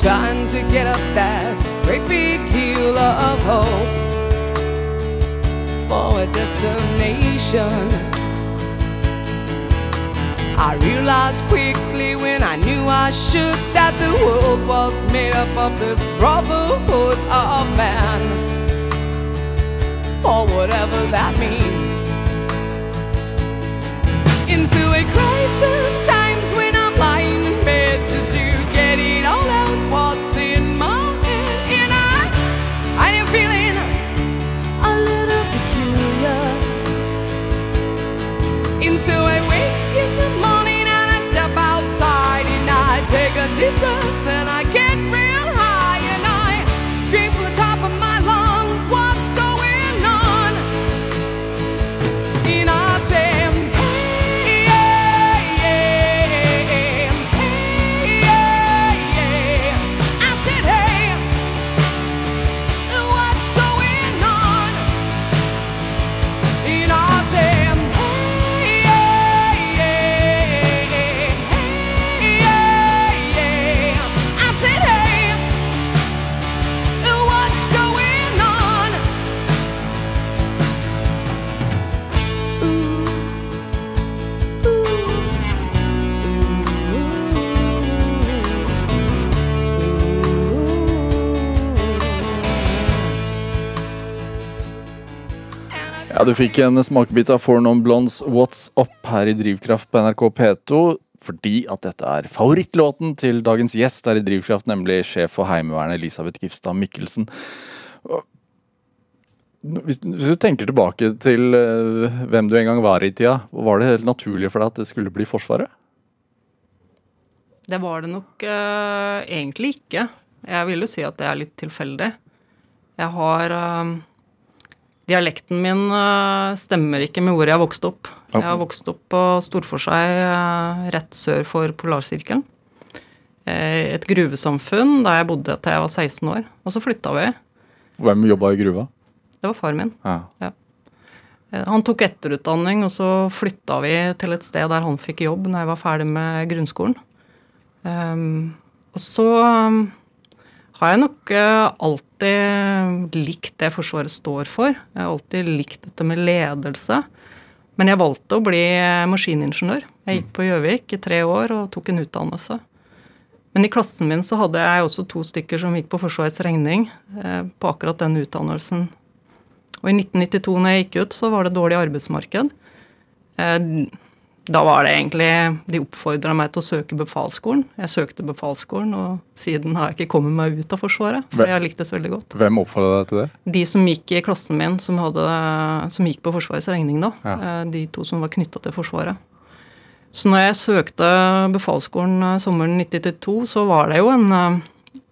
trying to get up that great big hill of hope for a destination. I realized quickly when I knew I should that the world was made up of this brotherhood of man. For whatever that means. Into a crisis Du fikk en smakebit av Four Non Blondes What's Up her i Drivkraft på NRK P2. Fordi at dette er favorittlåten til dagens gjest her i Drivkraft, nemlig sjef for Heimevernet Elisabeth Gifstad Mikkelsen. Hvis, du tenker tilbake til eh, hvem du en gang var i tida, var det helt naturlig for deg at det skulle bli Forsvaret? Det var det nok uh, egentlig ikke. Jeg vil jo si at det er litt tilfeldig. Jeg har eh, Dialekten min eh, stemmer ikke med hvor jeg har vokst opp. Jeg har vokst opp på Storforshei, eh, rett sør for Polarsirkelen. Eh, et gruvesamfunn der jeg bodde til jeg var 16 år. Og så flytta vi. Hvem jobba i gruva? Det var far min. Ja. Ja. Han tok etterutdanning, og så flytta vi til et sted der han fikk jobb når jeg var ferdig med grunnskolen. Um, og så um, har jeg nok eh, alltid likt det Forsvaret står for. Jeg har alltid likt dette med ledelse. Men jeg valgte å bli eh, maskiningeniør. Jeg gikk på Gjøvik i tre år og tok en utdannelse. Men i klassen min så hadde jeg også to stykker som gikk på Forsvarets regning eh, på akkurat den utdannelsen. Og i 1992 når jeg gikk ut, så var det dårlig arbeidsmarked. Eh, Da var det egentlig De oppfordra meg til å søke befalsskolen. Jeg søkte befalsskolen, og siden har jeg ikke kommet meg ut av Forsvaret. For jeg liktes veldig godt. Hvem oppfordra deg til det? De som gikk i klassen min, som, hadde, som gikk på Forsvarets regning, da. Ja. eh, De to som var knytta til Forsvaret. Så når jeg søkte befalsskolen eh, sommeren 1992, så var det jo en eh,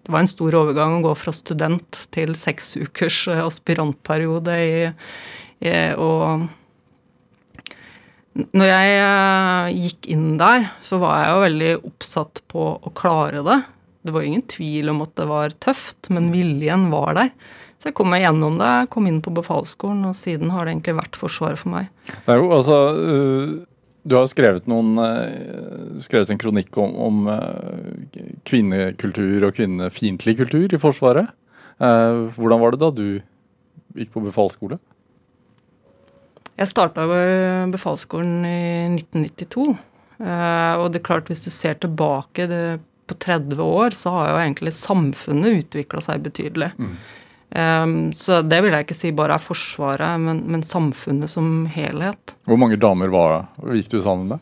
det var en stor overgang å gå fra student til seks ukers aspirantperiode i, i og når jeg eh, gikk inn der, så var jeg jo veldig oppsatt på å klare det. Det var ingen tvil om at det var tøft, men viljen var der. Så jeg kom meg gjennom det, kom inn på befalsskolen, og siden har det egentlig vært Forsvaret for meg. Det er jo altså øh, Du har skrevet noen øh, skrevet en kronikk om, om kvinnekultur og kvinnefiendtlig kultur i Forsvaret. Eh, hvordan var det da du gikk på befalsskole? Jeg starta befalsskolen i 1992. eh, Og det er klart, hvis du ser tilbake det, på 30 år, så har jo egentlig samfunnet utvikla seg betydelig. Eh, Så det vil jeg ikke si bare er Forsvaret, men, men samfunnet som helhet. Hvor mange damer var, gikk du sammen med?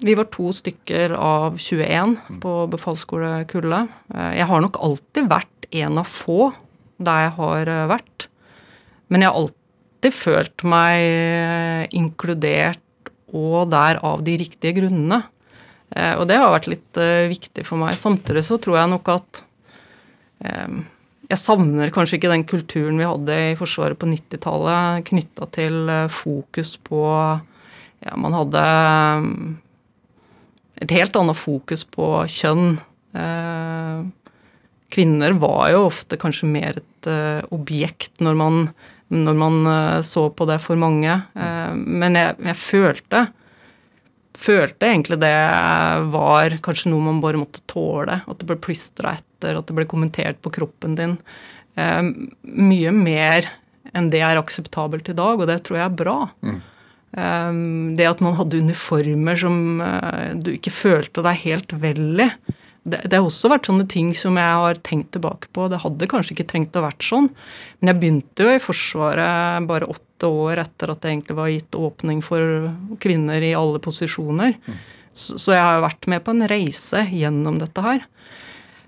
Vi var to stykker av 21 på befalsskolekullet. Eh, Jeg har nok alltid vært en av få der jeg har eh, vært. Men jeg har alltid følt meg eh, inkludert og der av de riktige grunnene. Eh, Og det har vært litt eh, viktig for meg. Samtidig så tror jeg nok at jeg savner kanskje ikke den kulturen vi hadde i Forsvaret på 90-tallet, knytta til fokus på ja, Man hadde et helt annet fokus på kjønn. Kvinner var jo ofte kanskje mer et objekt når man, når man eh, så på det for mange. Eh, men jeg, jeg følte følte egentlig det var kanskje noe man bare måtte tåle. At det ble plystra etter, at det ble kommentert på kroppen din. Eh, mye mer enn det er akseptabelt i dag, og det tror jeg er bra. Mm. det at man hadde uniformer som du ikke følte deg helt vel i. Det, det har også vært sånne ting som jeg har tenkt tilbake på. Det hadde kanskje ikke trengt å vært sånn. Men jeg begynte jo i Forsvaret bare åtte år etter at det egentlig var gitt åpning for kvinner i alle posisjoner. Så, så jeg har jo vært med på en reise gjennom dette her.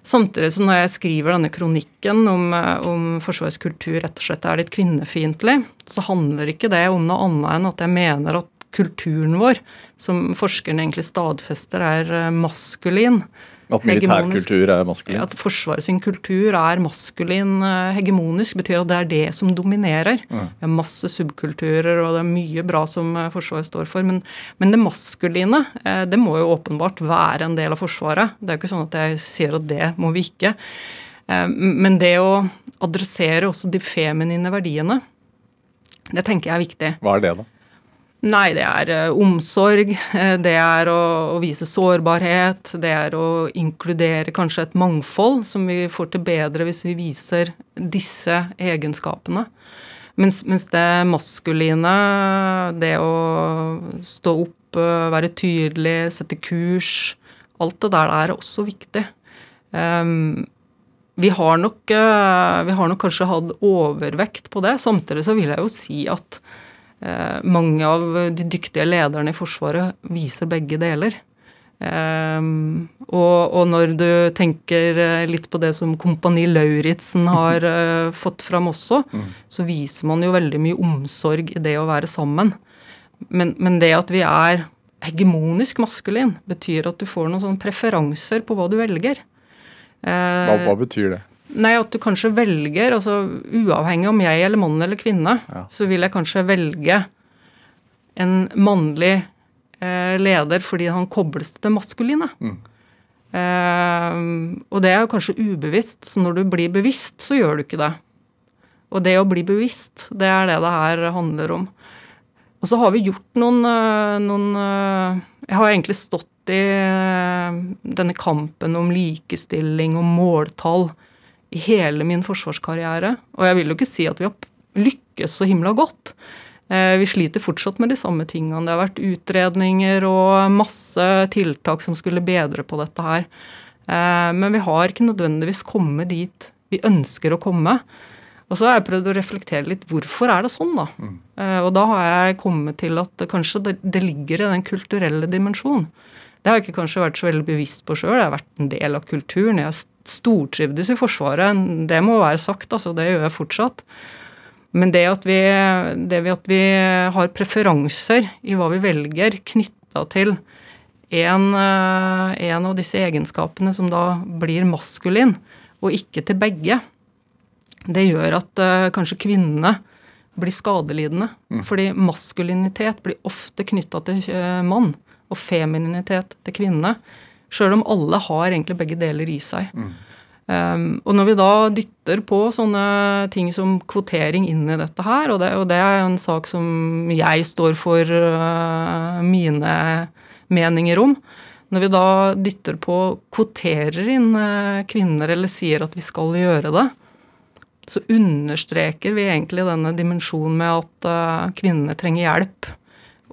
Samtidig som når jeg skriver denne kronikken om, eh, om Forsvarets kultur rett og slett er litt kvinnefiendtlig, så handler ikke det om noe annet enn at jeg mener at kulturen vår, som forskerne egentlig stadfester, er eh, maskulin. At militærkultur er maskulin? At Forsvaret sin kultur er maskulin eh, hegemonisk, betyr at det er det som dominerer. Det er masse subkulturer, og det er mye bra som eh, Forsvaret står for. Men, men det maskuline, eh, det må jo åpenbart være en del av Forsvaret. Det er jo ikke sånn at jeg sier at det må vi ikke. Men det å adressere også de feminine verdiene, det tenker jeg er viktig. Hva er det, da? Nei, det er eh, omsorg, eh, det er å, vise sårbarhet, det er å inkludere kanskje et mangfold som vi får til bedre hvis vi viser disse egenskapene. Mens, mens det maskuline, det å stå opp, eh, være tydelig, sette kurs, alt det der er også viktig. Um, vi har, nok, vi har nok kanskje hatt overvekt på det. Samtidig så vil jeg jo si at mange av de dyktige lederne i Forsvaret viser begge deler. Eh, og, og når du tenker eh, litt på det som Kompani Lauritzen har eh, fått fram også, så viser man jo veldig mye omsorg i det å være sammen. Men, men det at vi er hegemonisk maskulin, betyr at du får noen sånne preferanser på hva du velger. Eh, Hva, hva betyr det? Nei, at du kanskje velger, altså uavhengig om jeg eller mann eller kvinne, Ja. så vil jeg kanskje velge en mannlig eh, leder fordi han kobles til det maskuline. Mm. Eh, og det er jo kanskje ubevisst, så når du blir bevisst, så gjør du ikke det. Og det å bli bevisst, det er det det her handler om. Og så har vi gjort noen, øh, noen øh, Jeg har egentlig stått i øh, denne kampen om likestilling og måltall i hele min forsvarskarriere. Og jeg vil jo ikke si at vi har lykkes så himla godt. Eh, Vi sliter fortsatt med de samme tingene. Det har vært utredninger og masse tiltak som skulle bedre på dette her. Eh, Men vi har ikke nødvendigvis kommet dit vi ønsker å komme. Og så har jeg prøvd å reflektere litt hvorfor er det sånn, da. Mm. Og da har jeg kommet til at kanskje det, det ligger i den kulturelle dimensjonen. Det har jeg ikke kanskje vært så veldig bevisst på sjøl. Jeg har vært en del av kulturen. Jeg har stortrivdes i Forsvaret. Det må være sagt, altså. Det gjør jeg fortsatt. Men det at vi, det at vi har preferanser i hva vi velger knytta til en, eh, en av disse egenskapene som da blir maskulin, og ikke til begge, det gjør at eh, kanskje kvinnene blir skadelidende. Fordi maskulinitet blir ofte knytta til eh, mann, og femininitet til kvinne. Sjøl om alle har egentlig begge deler i seg. Um, og når vi da dytter på sånne ting som kvotering inn i dette her, og det, og det er en sak som jeg står for uh, mine meninger om. Når vi da dytter på, kvoterer inn uh, kvinner eller sier at vi skal gjøre det, så understreker vi egentlig denne dimensjonen med at uh, kvinnene trenger hjelp,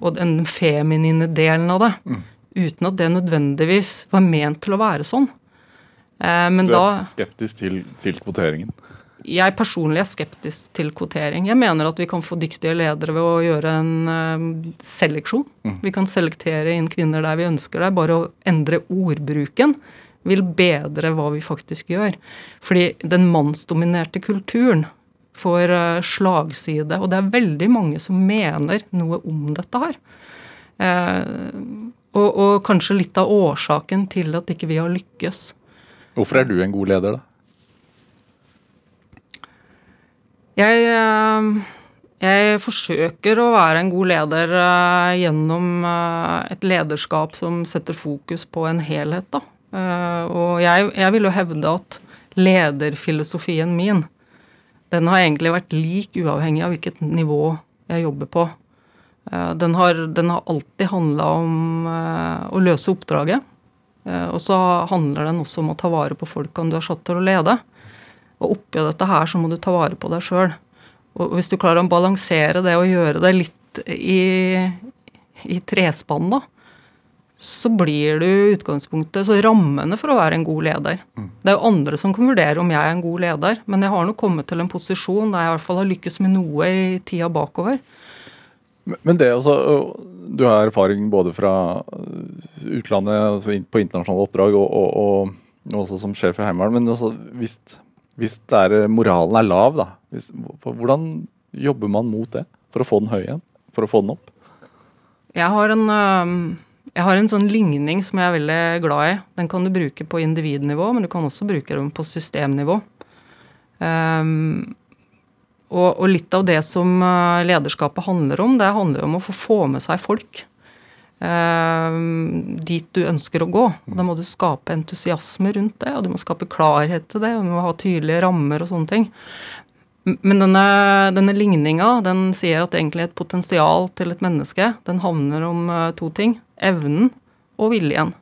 og den feminine delen av det, uten at det nødvendigvis var ment til å være sånn. Eh, men Så du da er skeptisk til, til kvoteringen? jeg personlig er skeptisk til kvotering. Jeg mener at vi kan få dyktige ledere ved å gjøre en seleksjon. seleksjon. Vi kan selektere inn kvinner der vi ønsker det. Bare å endre ordbruken vil bedre hva vi faktisk gjør. Fordi den mannsdominerte kulturen får eh, slagside, og det er veldig mange som mener noe om dette her. Og, og kanskje litt av årsaken til at ikke vi har lykkes. Hvorfor er du en god leder, da? Jeg, eh, jeg forsøker å være en god leder eh, gjennom eh, et lederskap som setter fokus på en helhet. Da. Og jeg, jeg vil jo hevde at lederfilosofien min den har egentlig vært lik uavhengig av hvilket nivå jeg jobber på. Eh, Den har, den har alltid handla om eh, å løse oppdraget. Eh, Og så handler den også om å ta vare på folkene du er satt til å lede. Og oppi dette her så må du ta vare på deg sjøl. Og hvis du klarer å balansere det og gjøre det litt i, i trespann, da, så blir du utgangspunktet Så rammene for å være en god leder. Det er jo andre som kan vurdere om jeg er en god leder, men jeg har nå kommet til en posisjon der jeg i hvert fall har lykkes med noe i tida bakover. Men- det altså, Du har erfaring både fra øh, utlandet, altså på internasjonale oppdrag, og, og, og, og også som sjef i Heimevernet. Men altså, hvis, hvis er, øh, moralen er lav, da, hvis, hvordan jobber man mot det? For å få den høy igjen? For å få den opp? Jeg har en, jeg har en sånn ligning som jeg er veldig glad i. Den kan du bruke på individnivå, men du kan også bruke den på systemnivå. Ehm, og, og litt av det som øh, lederskapet handler om, det handler om å få få med seg folk eh, dit du ønsker å gå. Og da må du skape entusiasme rundt det, og du må skape klarhet til det, og du må ha tydelige rammer og sånne ting. Men denne, denne ligninga den sier at egentlig et potensial til et menneske den havner om eh, to ting. Evnen og viljen.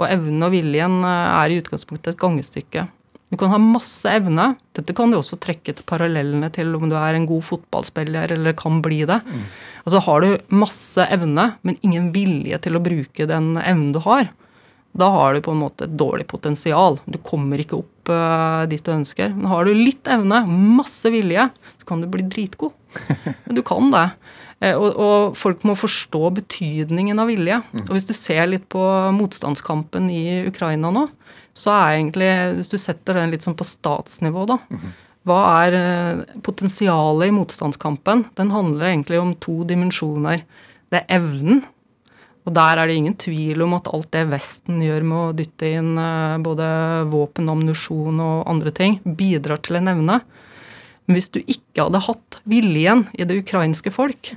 Og evnen og viljen eh, er i utgangspunktet et gangestykke. Du kan ha masse evne. Dette kan du også trekke til parallellene til om du er en god fotballspiller eller kan bli det. Altså Har du masse evne, men ingen vilje til å bruke den evnen du har, da har du på en måte et dårlig potensial. Du kommer ikke opp uh, dit du ønsker. Men har du litt evne, masse vilje, så kan du bli dritgod. Men du kan det. Eh, Og, og folk må forstå betydningen av vilje. Og hvis du ser litt på motstandskampen i Ukraina nå, så er egentlig, hvis du setter den litt sånn på statsnivå, da Hva er eh, potensialet i motstandskampen? Den handler egentlig om to dimensjoner. Det er evnen. Og der er det ingen tvil om at alt det Vesten gjør med å dytte inn eh, både våpen, ammunisjon og andre ting, bidrar til en evne. Men hvis du ikke hadde hatt viljen i det ukrainske folk,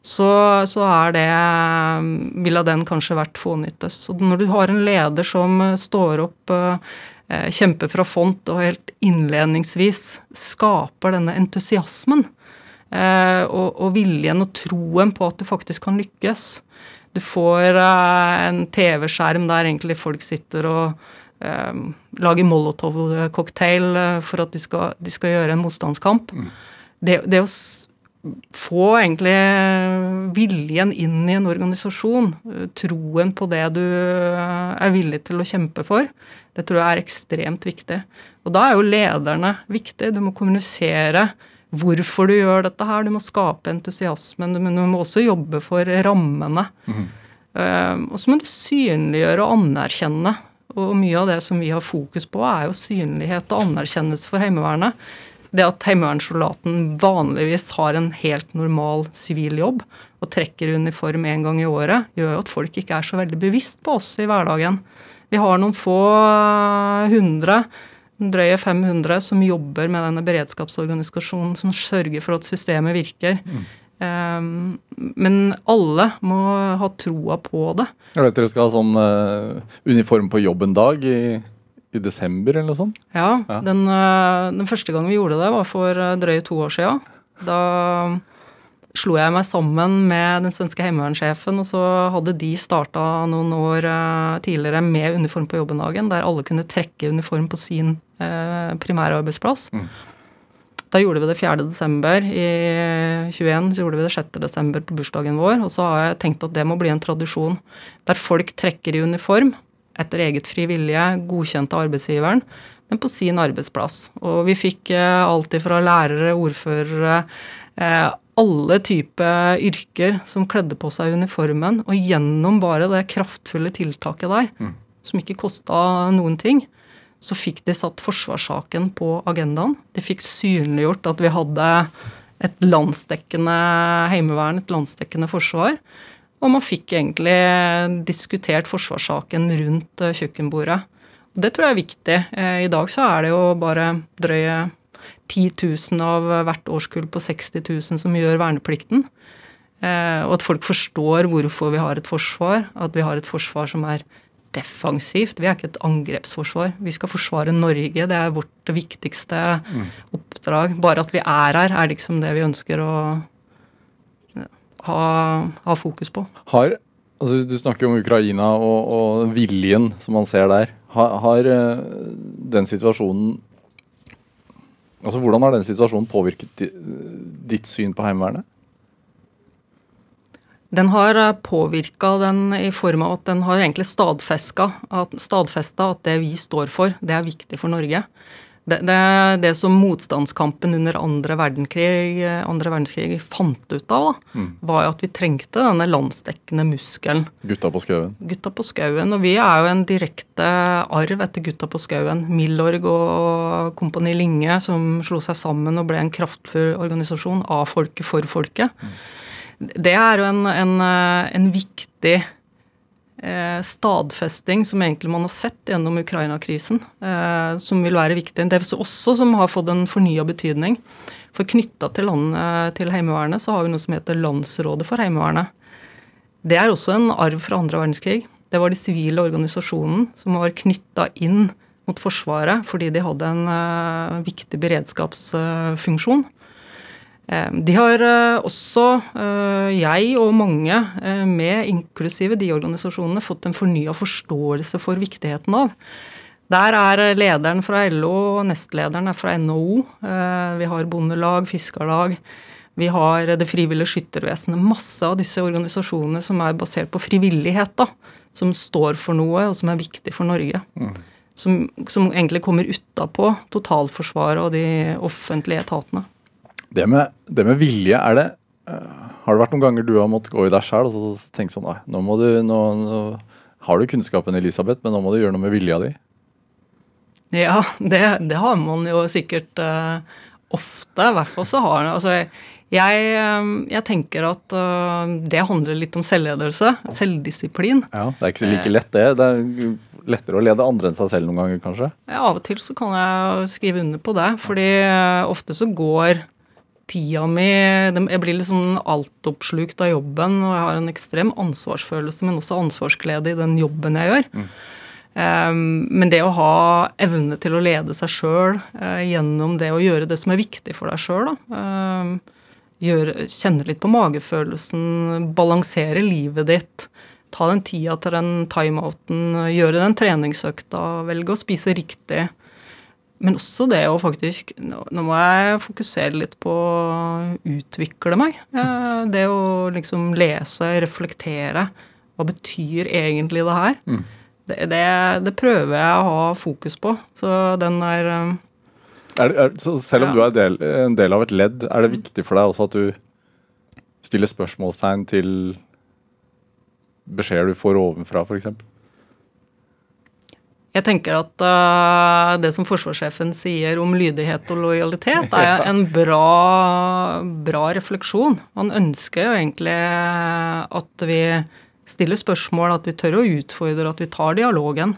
så, så er det Ville den kanskje vært fånyttes. Så når du har en leder som eh, står opp, eh, kjemper fra font og helt innledningsvis skaper denne entusiasmen eh, og, og viljen og troen på at du faktisk kan lykkes Du får eh, en TV-skjerm der egentlig folk sitter og eh, lager Molotov-cocktail eh, for at de skal, de skal gjøre en motstandskamp. Det, det å få egentlig viljen inn i en organisasjon, eh, troen på det du eh, er villig til å kjempe for, det tror jeg er ekstremt viktig. Og da er jo lederne viktig. Du må kommunisere hvorfor du gjør dette her. Du må skape entusiasmen, men du må også jobbe for rammene. Eh, og så må du synliggjøre og anerkjenne. Og mye av det som vi har fokus på, er jo synlighet og anerkjennelse for Heimevernet. Det at heimevernssoldaten vanligvis har en helt normal sivil jobb og trekker uniform én gang i året, gjør jo at folk ikke er så veldig bevisst på oss i hverdagen. Vi har noen få hundre, drøye 500, som jobber med denne beredskapsorganisasjonen, som sørger for at systemet virker. Um, men alle må ha troa på det. Jeg vet dere skal ha sånn uh, uniform på jobb en dag i, i desember eller noe sånt? Ja, Ja. Den, øh, den første gangen vi gjorde det, var for øh, drøye to år siden. Da slo jeg meg sammen med den svenske heimevernssjefen, og så hadde de starta noen år øh, tidligere med uniform på jobben-dagen, der alle kunne trekke uniform på sin øh, primærarbeidsplass. Da gjorde vi det 4. desember i 21, så gjorde vi det 6. desember på bursdagen vår. Og så har jeg tenkt at det må bli en tradisjon der folk trekker i uniform etter eget fri vilje, godkjent av arbeidsgiveren, men på sin arbeidsplass. Og vi fikk alltid alt fra lærere, ordførere, eh, alle typer yrker som kledde på seg uniformen, og gjennom bare det kraftfulle tiltaket der, som ikke kosta noen ting, så fikk de satt forsvarssaken på agendaen. De fikk synliggjort at vi hadde et landsdekkende heimevern, et landsdekkende forsvar. Og man fikk egentlig diskutert forsvarssaken rundt eh, kjøkkenbordet. Og det tror jeg er viktig. Eh, I dag så er det jo bare drøye 10 000 av hvert årskull på 60 000 som gjør verneplikten. Eh, Og at folk forstår hvorfor vi har et forsvar. At vi har et forsvar som er defensivt. Vi er ikke et angrepsforsvar. Vi skal forsvare Norge. Det er vårt viktigste oppdrag. Bare at vi er her, er liksom det vi ønsker å ha, ha fokus på. Har, altså Du snakker om Ukraina og, og viljen som man ser der. Har, har eh, den situasjonen Altså Hvordan har den situasjonen påvirket ditt syn på Heimevernet? Den har påvirka den i form av at den har egentlig stadfesta at, stadfesta at det vi står for, det er viktig for Norge. Det, det, det som motstandskampen under andre verdenskrig, andre verdenskrig fant ut av, da, var jo at vi trengte denne landsdekkende muskelen. Gutta på skauen. Gutta på skauen. Og vi er jo en direkte arv etter Gutta på skauen. Milorg og Kompani Linge som slo seg sammen og ble en kraftfull organisasjon av folket for folket. Det er jo en, en, en viktig stadfesting som egentlig man har sett gjennom Ukraina-krisen, eh, som vil være viktig. Det er også som har fått en fornya betydning. For knytta til, eh, til Heimevernet så har vi noe som heter Landsrådet for Heimevernet. Det er også en arv fra andre verdenskrig. Det var de sivile organisasjonene som var knytta inn mot Forsvaret fordi de hadde en eh, viktig beredskapsfunksjon. Eh, De har eh, også, eh, jeg og mange eh, med, inklusive de organisasjonene, fått en fornya forståelse for viktigheten av. Der er lederen fra LO nestlederen er fra NHO. Vi har bondelag, fiskarlag. Vi har Det frivillige skyttervesenet. Masse av disse organisasjonene som er basert på frivillighet. da, Som står for noe, og som er viktig for Norge. Som, som egentlig kommer utapå totalforsvaret og de offentlige etatene. Det med, det med vilje, er det Har det vært noen ganger du har måttet gå i deg sjæl og så tenkt sånn Nei, nå må du nå, nå har du kunnskapen, Elisabeth, men nå må du gjøre noe med vilja di. Ja, det, det har man jo sikkert uh, ofte. I hvert fall så har Altså, jeg, eh, jeg tenker at uh, det handler litt om selvledelse. Selvdisiplin. Ja, Det er ikke like lett, det. Det er lettere å lede andre enn seg selv noen ganger, kanskje. Ja, av og til så kan jeg skrive under på det, fordi eh, ofte så går tida mi Jeg blir sånn altoppslukt av jobben, og jeg har en ekstrem ansvarsfølelse, men også ansvarsglede i den jobben jeg gjør. Um, men det å ha evne til å lede seg sjøl gjennom det å gjøre det som er viktig for deg sjøl, um, gjøre- kjenne litt på magefølelsen, balansere livet ditt, ta den tida til den timeouten, gjøre den treningsøkta, velge å spise riktig. Men også det å faktisk Nå må jeg fokusere litt på å utvikle meg. Eh, Det å liksom lese, reflektere. Hva betyr egentlig det her? Det, det, det prøver jeg å ha fokus på. Så den er eh, Er, er, så selv om Ja. du er del, en del av et ledd, er det viktig for deg også at du stiller spørsmålstegn til beskjeder du får ovenfra, f.eks.? Jeg tenker at uh, det som forsvarssjefen sier om lydighet og lojalitet, er en bra, bra refleksjon. Han ønsker jo egentlig at vi stiller spørsmål, at vi tør å utfordre, at vi tar dialogen.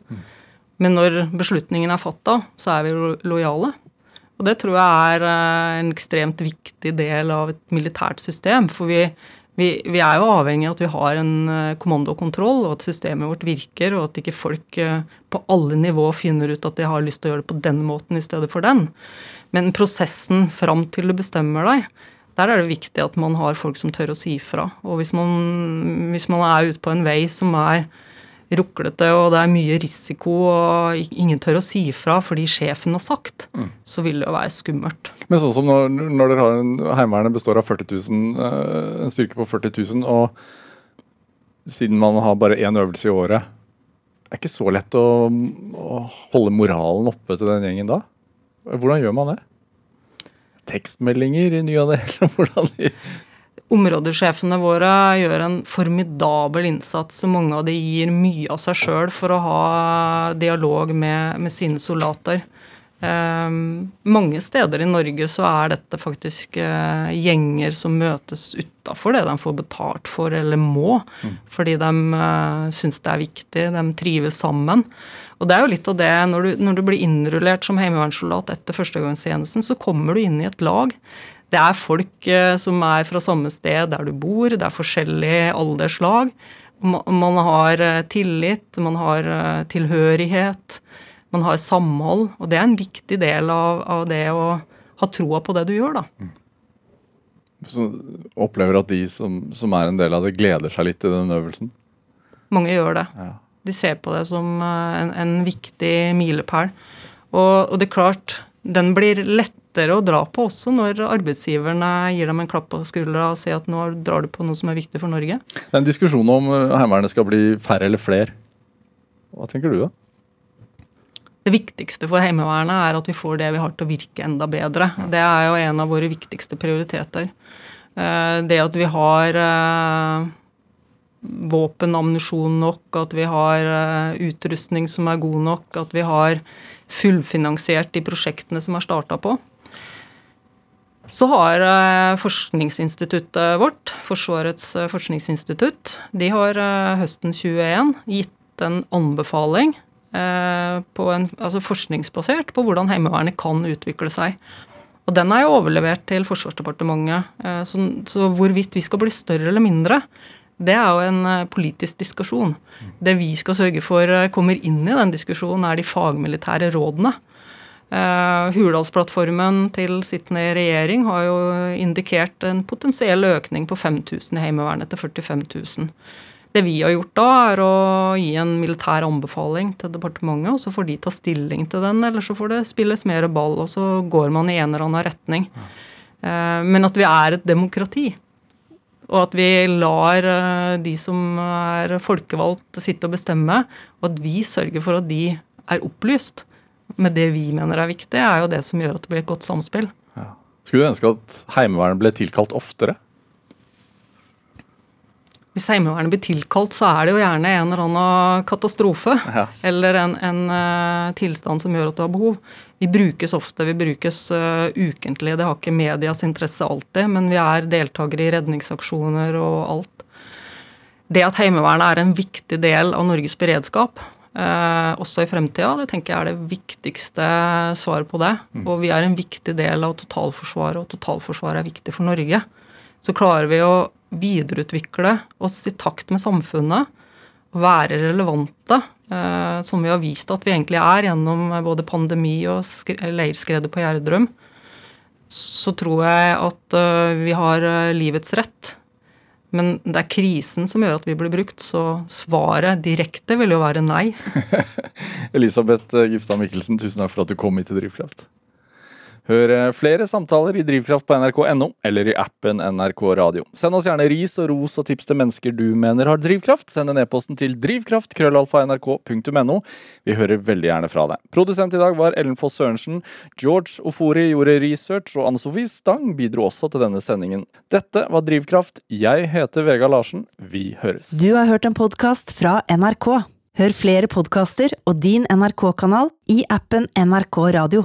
Men når beslutningen er fatta, så er vi lo- lojale. Og det tror jeg er eh, en ekstremt viktig del av et militært system. For vi, vi, vi er jo avhengig av at vi har en eh, kommando og kontroll, og at systemet vårt virker, og at ikke folk eh, på alle nivå finner ut at de har lyst til å gjøre det på den måten i stedet for den. Men prosessen fram til du bestemmer deg, der er det viktig at man har folk som tør å si ifra. Og hvis man, hvis man er ute på en vei som er ruklete, og det er mye risiko, og ingen tør å si ifra fordi sjefen har sagt, så vil det jo være skummelt. Men sånn som når, når dere har en Heimevernet består av 40 000, eh, en styrke på 40 000, og siden man har bare én øvelse i året, er det ikke så lett å, å holde moralen oppe til den gjengen da? Hvordan gjør man det? Tekstmeldinger i ny og ne? hvordan Områdesjefene våre gjør en formidabel innsats, og mange av de gir mye av seg sjøl for å ha dialog med, med sine soldater. Um, mange steder i Norge så er dette faktisk uh, gjenger som møtes utafor det de får betalt for eller må, fordi de uh, syns det er viktig, de trives sammen. Og det er jo litt av det, når du, når du blir innrullert som heimevernssoldat etter førstegangstjenesten, så kommer du inn i et lag. Det er folk eh, som er fra samme sted der du bor, det er forskjellig alderslag. Man har eh, tillit, man har eh, tilhørighet, man har samhold. Og det er en viktig del av, av det å ha troa på det du gjør, da. Så opplever at de som, som er en del av det, gleder seg litt til den øvelsen? Mange gjør det. Ja. De ser på det som en, en viktig milepæl. Og, og det er klart, den blir lettere å dra på også når arbeidsgiverne gir dem en klapp på skuldra og sier at nå drar du på noe som er viktig for Norge. Det er en diskusjon om eh, Heimevernet skal bli færre eller flere. Hva tenker du, da? Det viktigste for Heimevernet er at vi får det vi har til å virke enda bedre. Det er jo en av våre viktigste prioriteter. Eh, Det at vi har eh, våpen, ammunisjon nok, at vi har utrustning som er god nok, at vi har fullfinansiert de prosjektene som er starta på. Så har eh, forskningsinstituttet vårt, Forsvarets eh, forskningsinstitutt, de har eh, høsten 2021 gitt en anbefaling på en, altså forskningsbasert på hvordan Heimevernet kan utvikle seg. Og den er jo overlevert til Forsvarsdepartementet. Så, så hvorvidt vi skal bli større eller mindre, det er jo en politisk diskusjon. Det vi skal sørge for kommer inn i den diskusjonen, er de fagmilitære rådene. Eh, Hurdalsplattformen til sittende regjering har jo indikert en potensiell økning på 5000 i Heimevernet til 45 000. Det vi har gjort da, er å gi en militær anbefaling til departementet, og så får de ta stilling til den, eller så får det spilles mer ball, og så går man i en eller annen retning. Eh, Men at vi er et demokrati, og at vi lar eh, de som er folkevalgt sitte og bestemme, og at vi sørger for at de er opplyst med det vi mener er viktig, er jo det som gjør at det blir et godt samspill. Skulle du ønske at Heimevernet ble tilkalt oftere? hvis Heimevernet blir tilkalt, så er det jo gjerne en eller annen katastrofe. Ja. Eller en, en uh, tilstand som gjør at du har behov. Vi brukes ofte, vi brukes uh, ukentlig. Det har ikke medias interesse alltid, men vi er deltakere i redningsaksjoner og alt. Det at Heimevernet er en viktig del av Norges beredskap, også i fremtida, det tenker jeg er det viktigste svaret på det. Og vi er en viktig del av totalforsvaret, og totalforsvaret er viktig for Norge. Så klarer vi å videreutvikle oss i takt med samfunnet, være relevante, eh, som vi har vist at vi egentlig er gjennom både pandemi og leirskredet på Gjerdrum, så tror jeg at eh, vi har eh, livets rett. Men det er krisen som gjør at vi blir brukt, så svaret direkte vil jo være nei. Elisabeth eh, Gifstad Mikkelsen, tusen takk for at du kom hit til Drivkraft. Hør eh, flere samtaler i Drivkraft på nrk.no eller i appen NRK Radio. Send oss gjerne ris og ros og tips til mennesker du mener har drivkraft. Send en e-posten til drivkraft.krøllalfa.nrk.no. Vi hører veldig gjerne fra deg. Produsent i dag var Ellen Foss Sørensen. George Ofori gjorde research, og Anne Sofie Stang bidro også til denne sendingen. Dette var Drivkraft. Jeg heter Vega Larsen. Vi høres. Du har hørt en podkast fra NRK. Hør flere podkaster og din NRK-kanal i appen NRK Radio.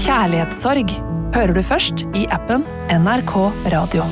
Kjærlighetssorg hører du først i appen NRK Radio.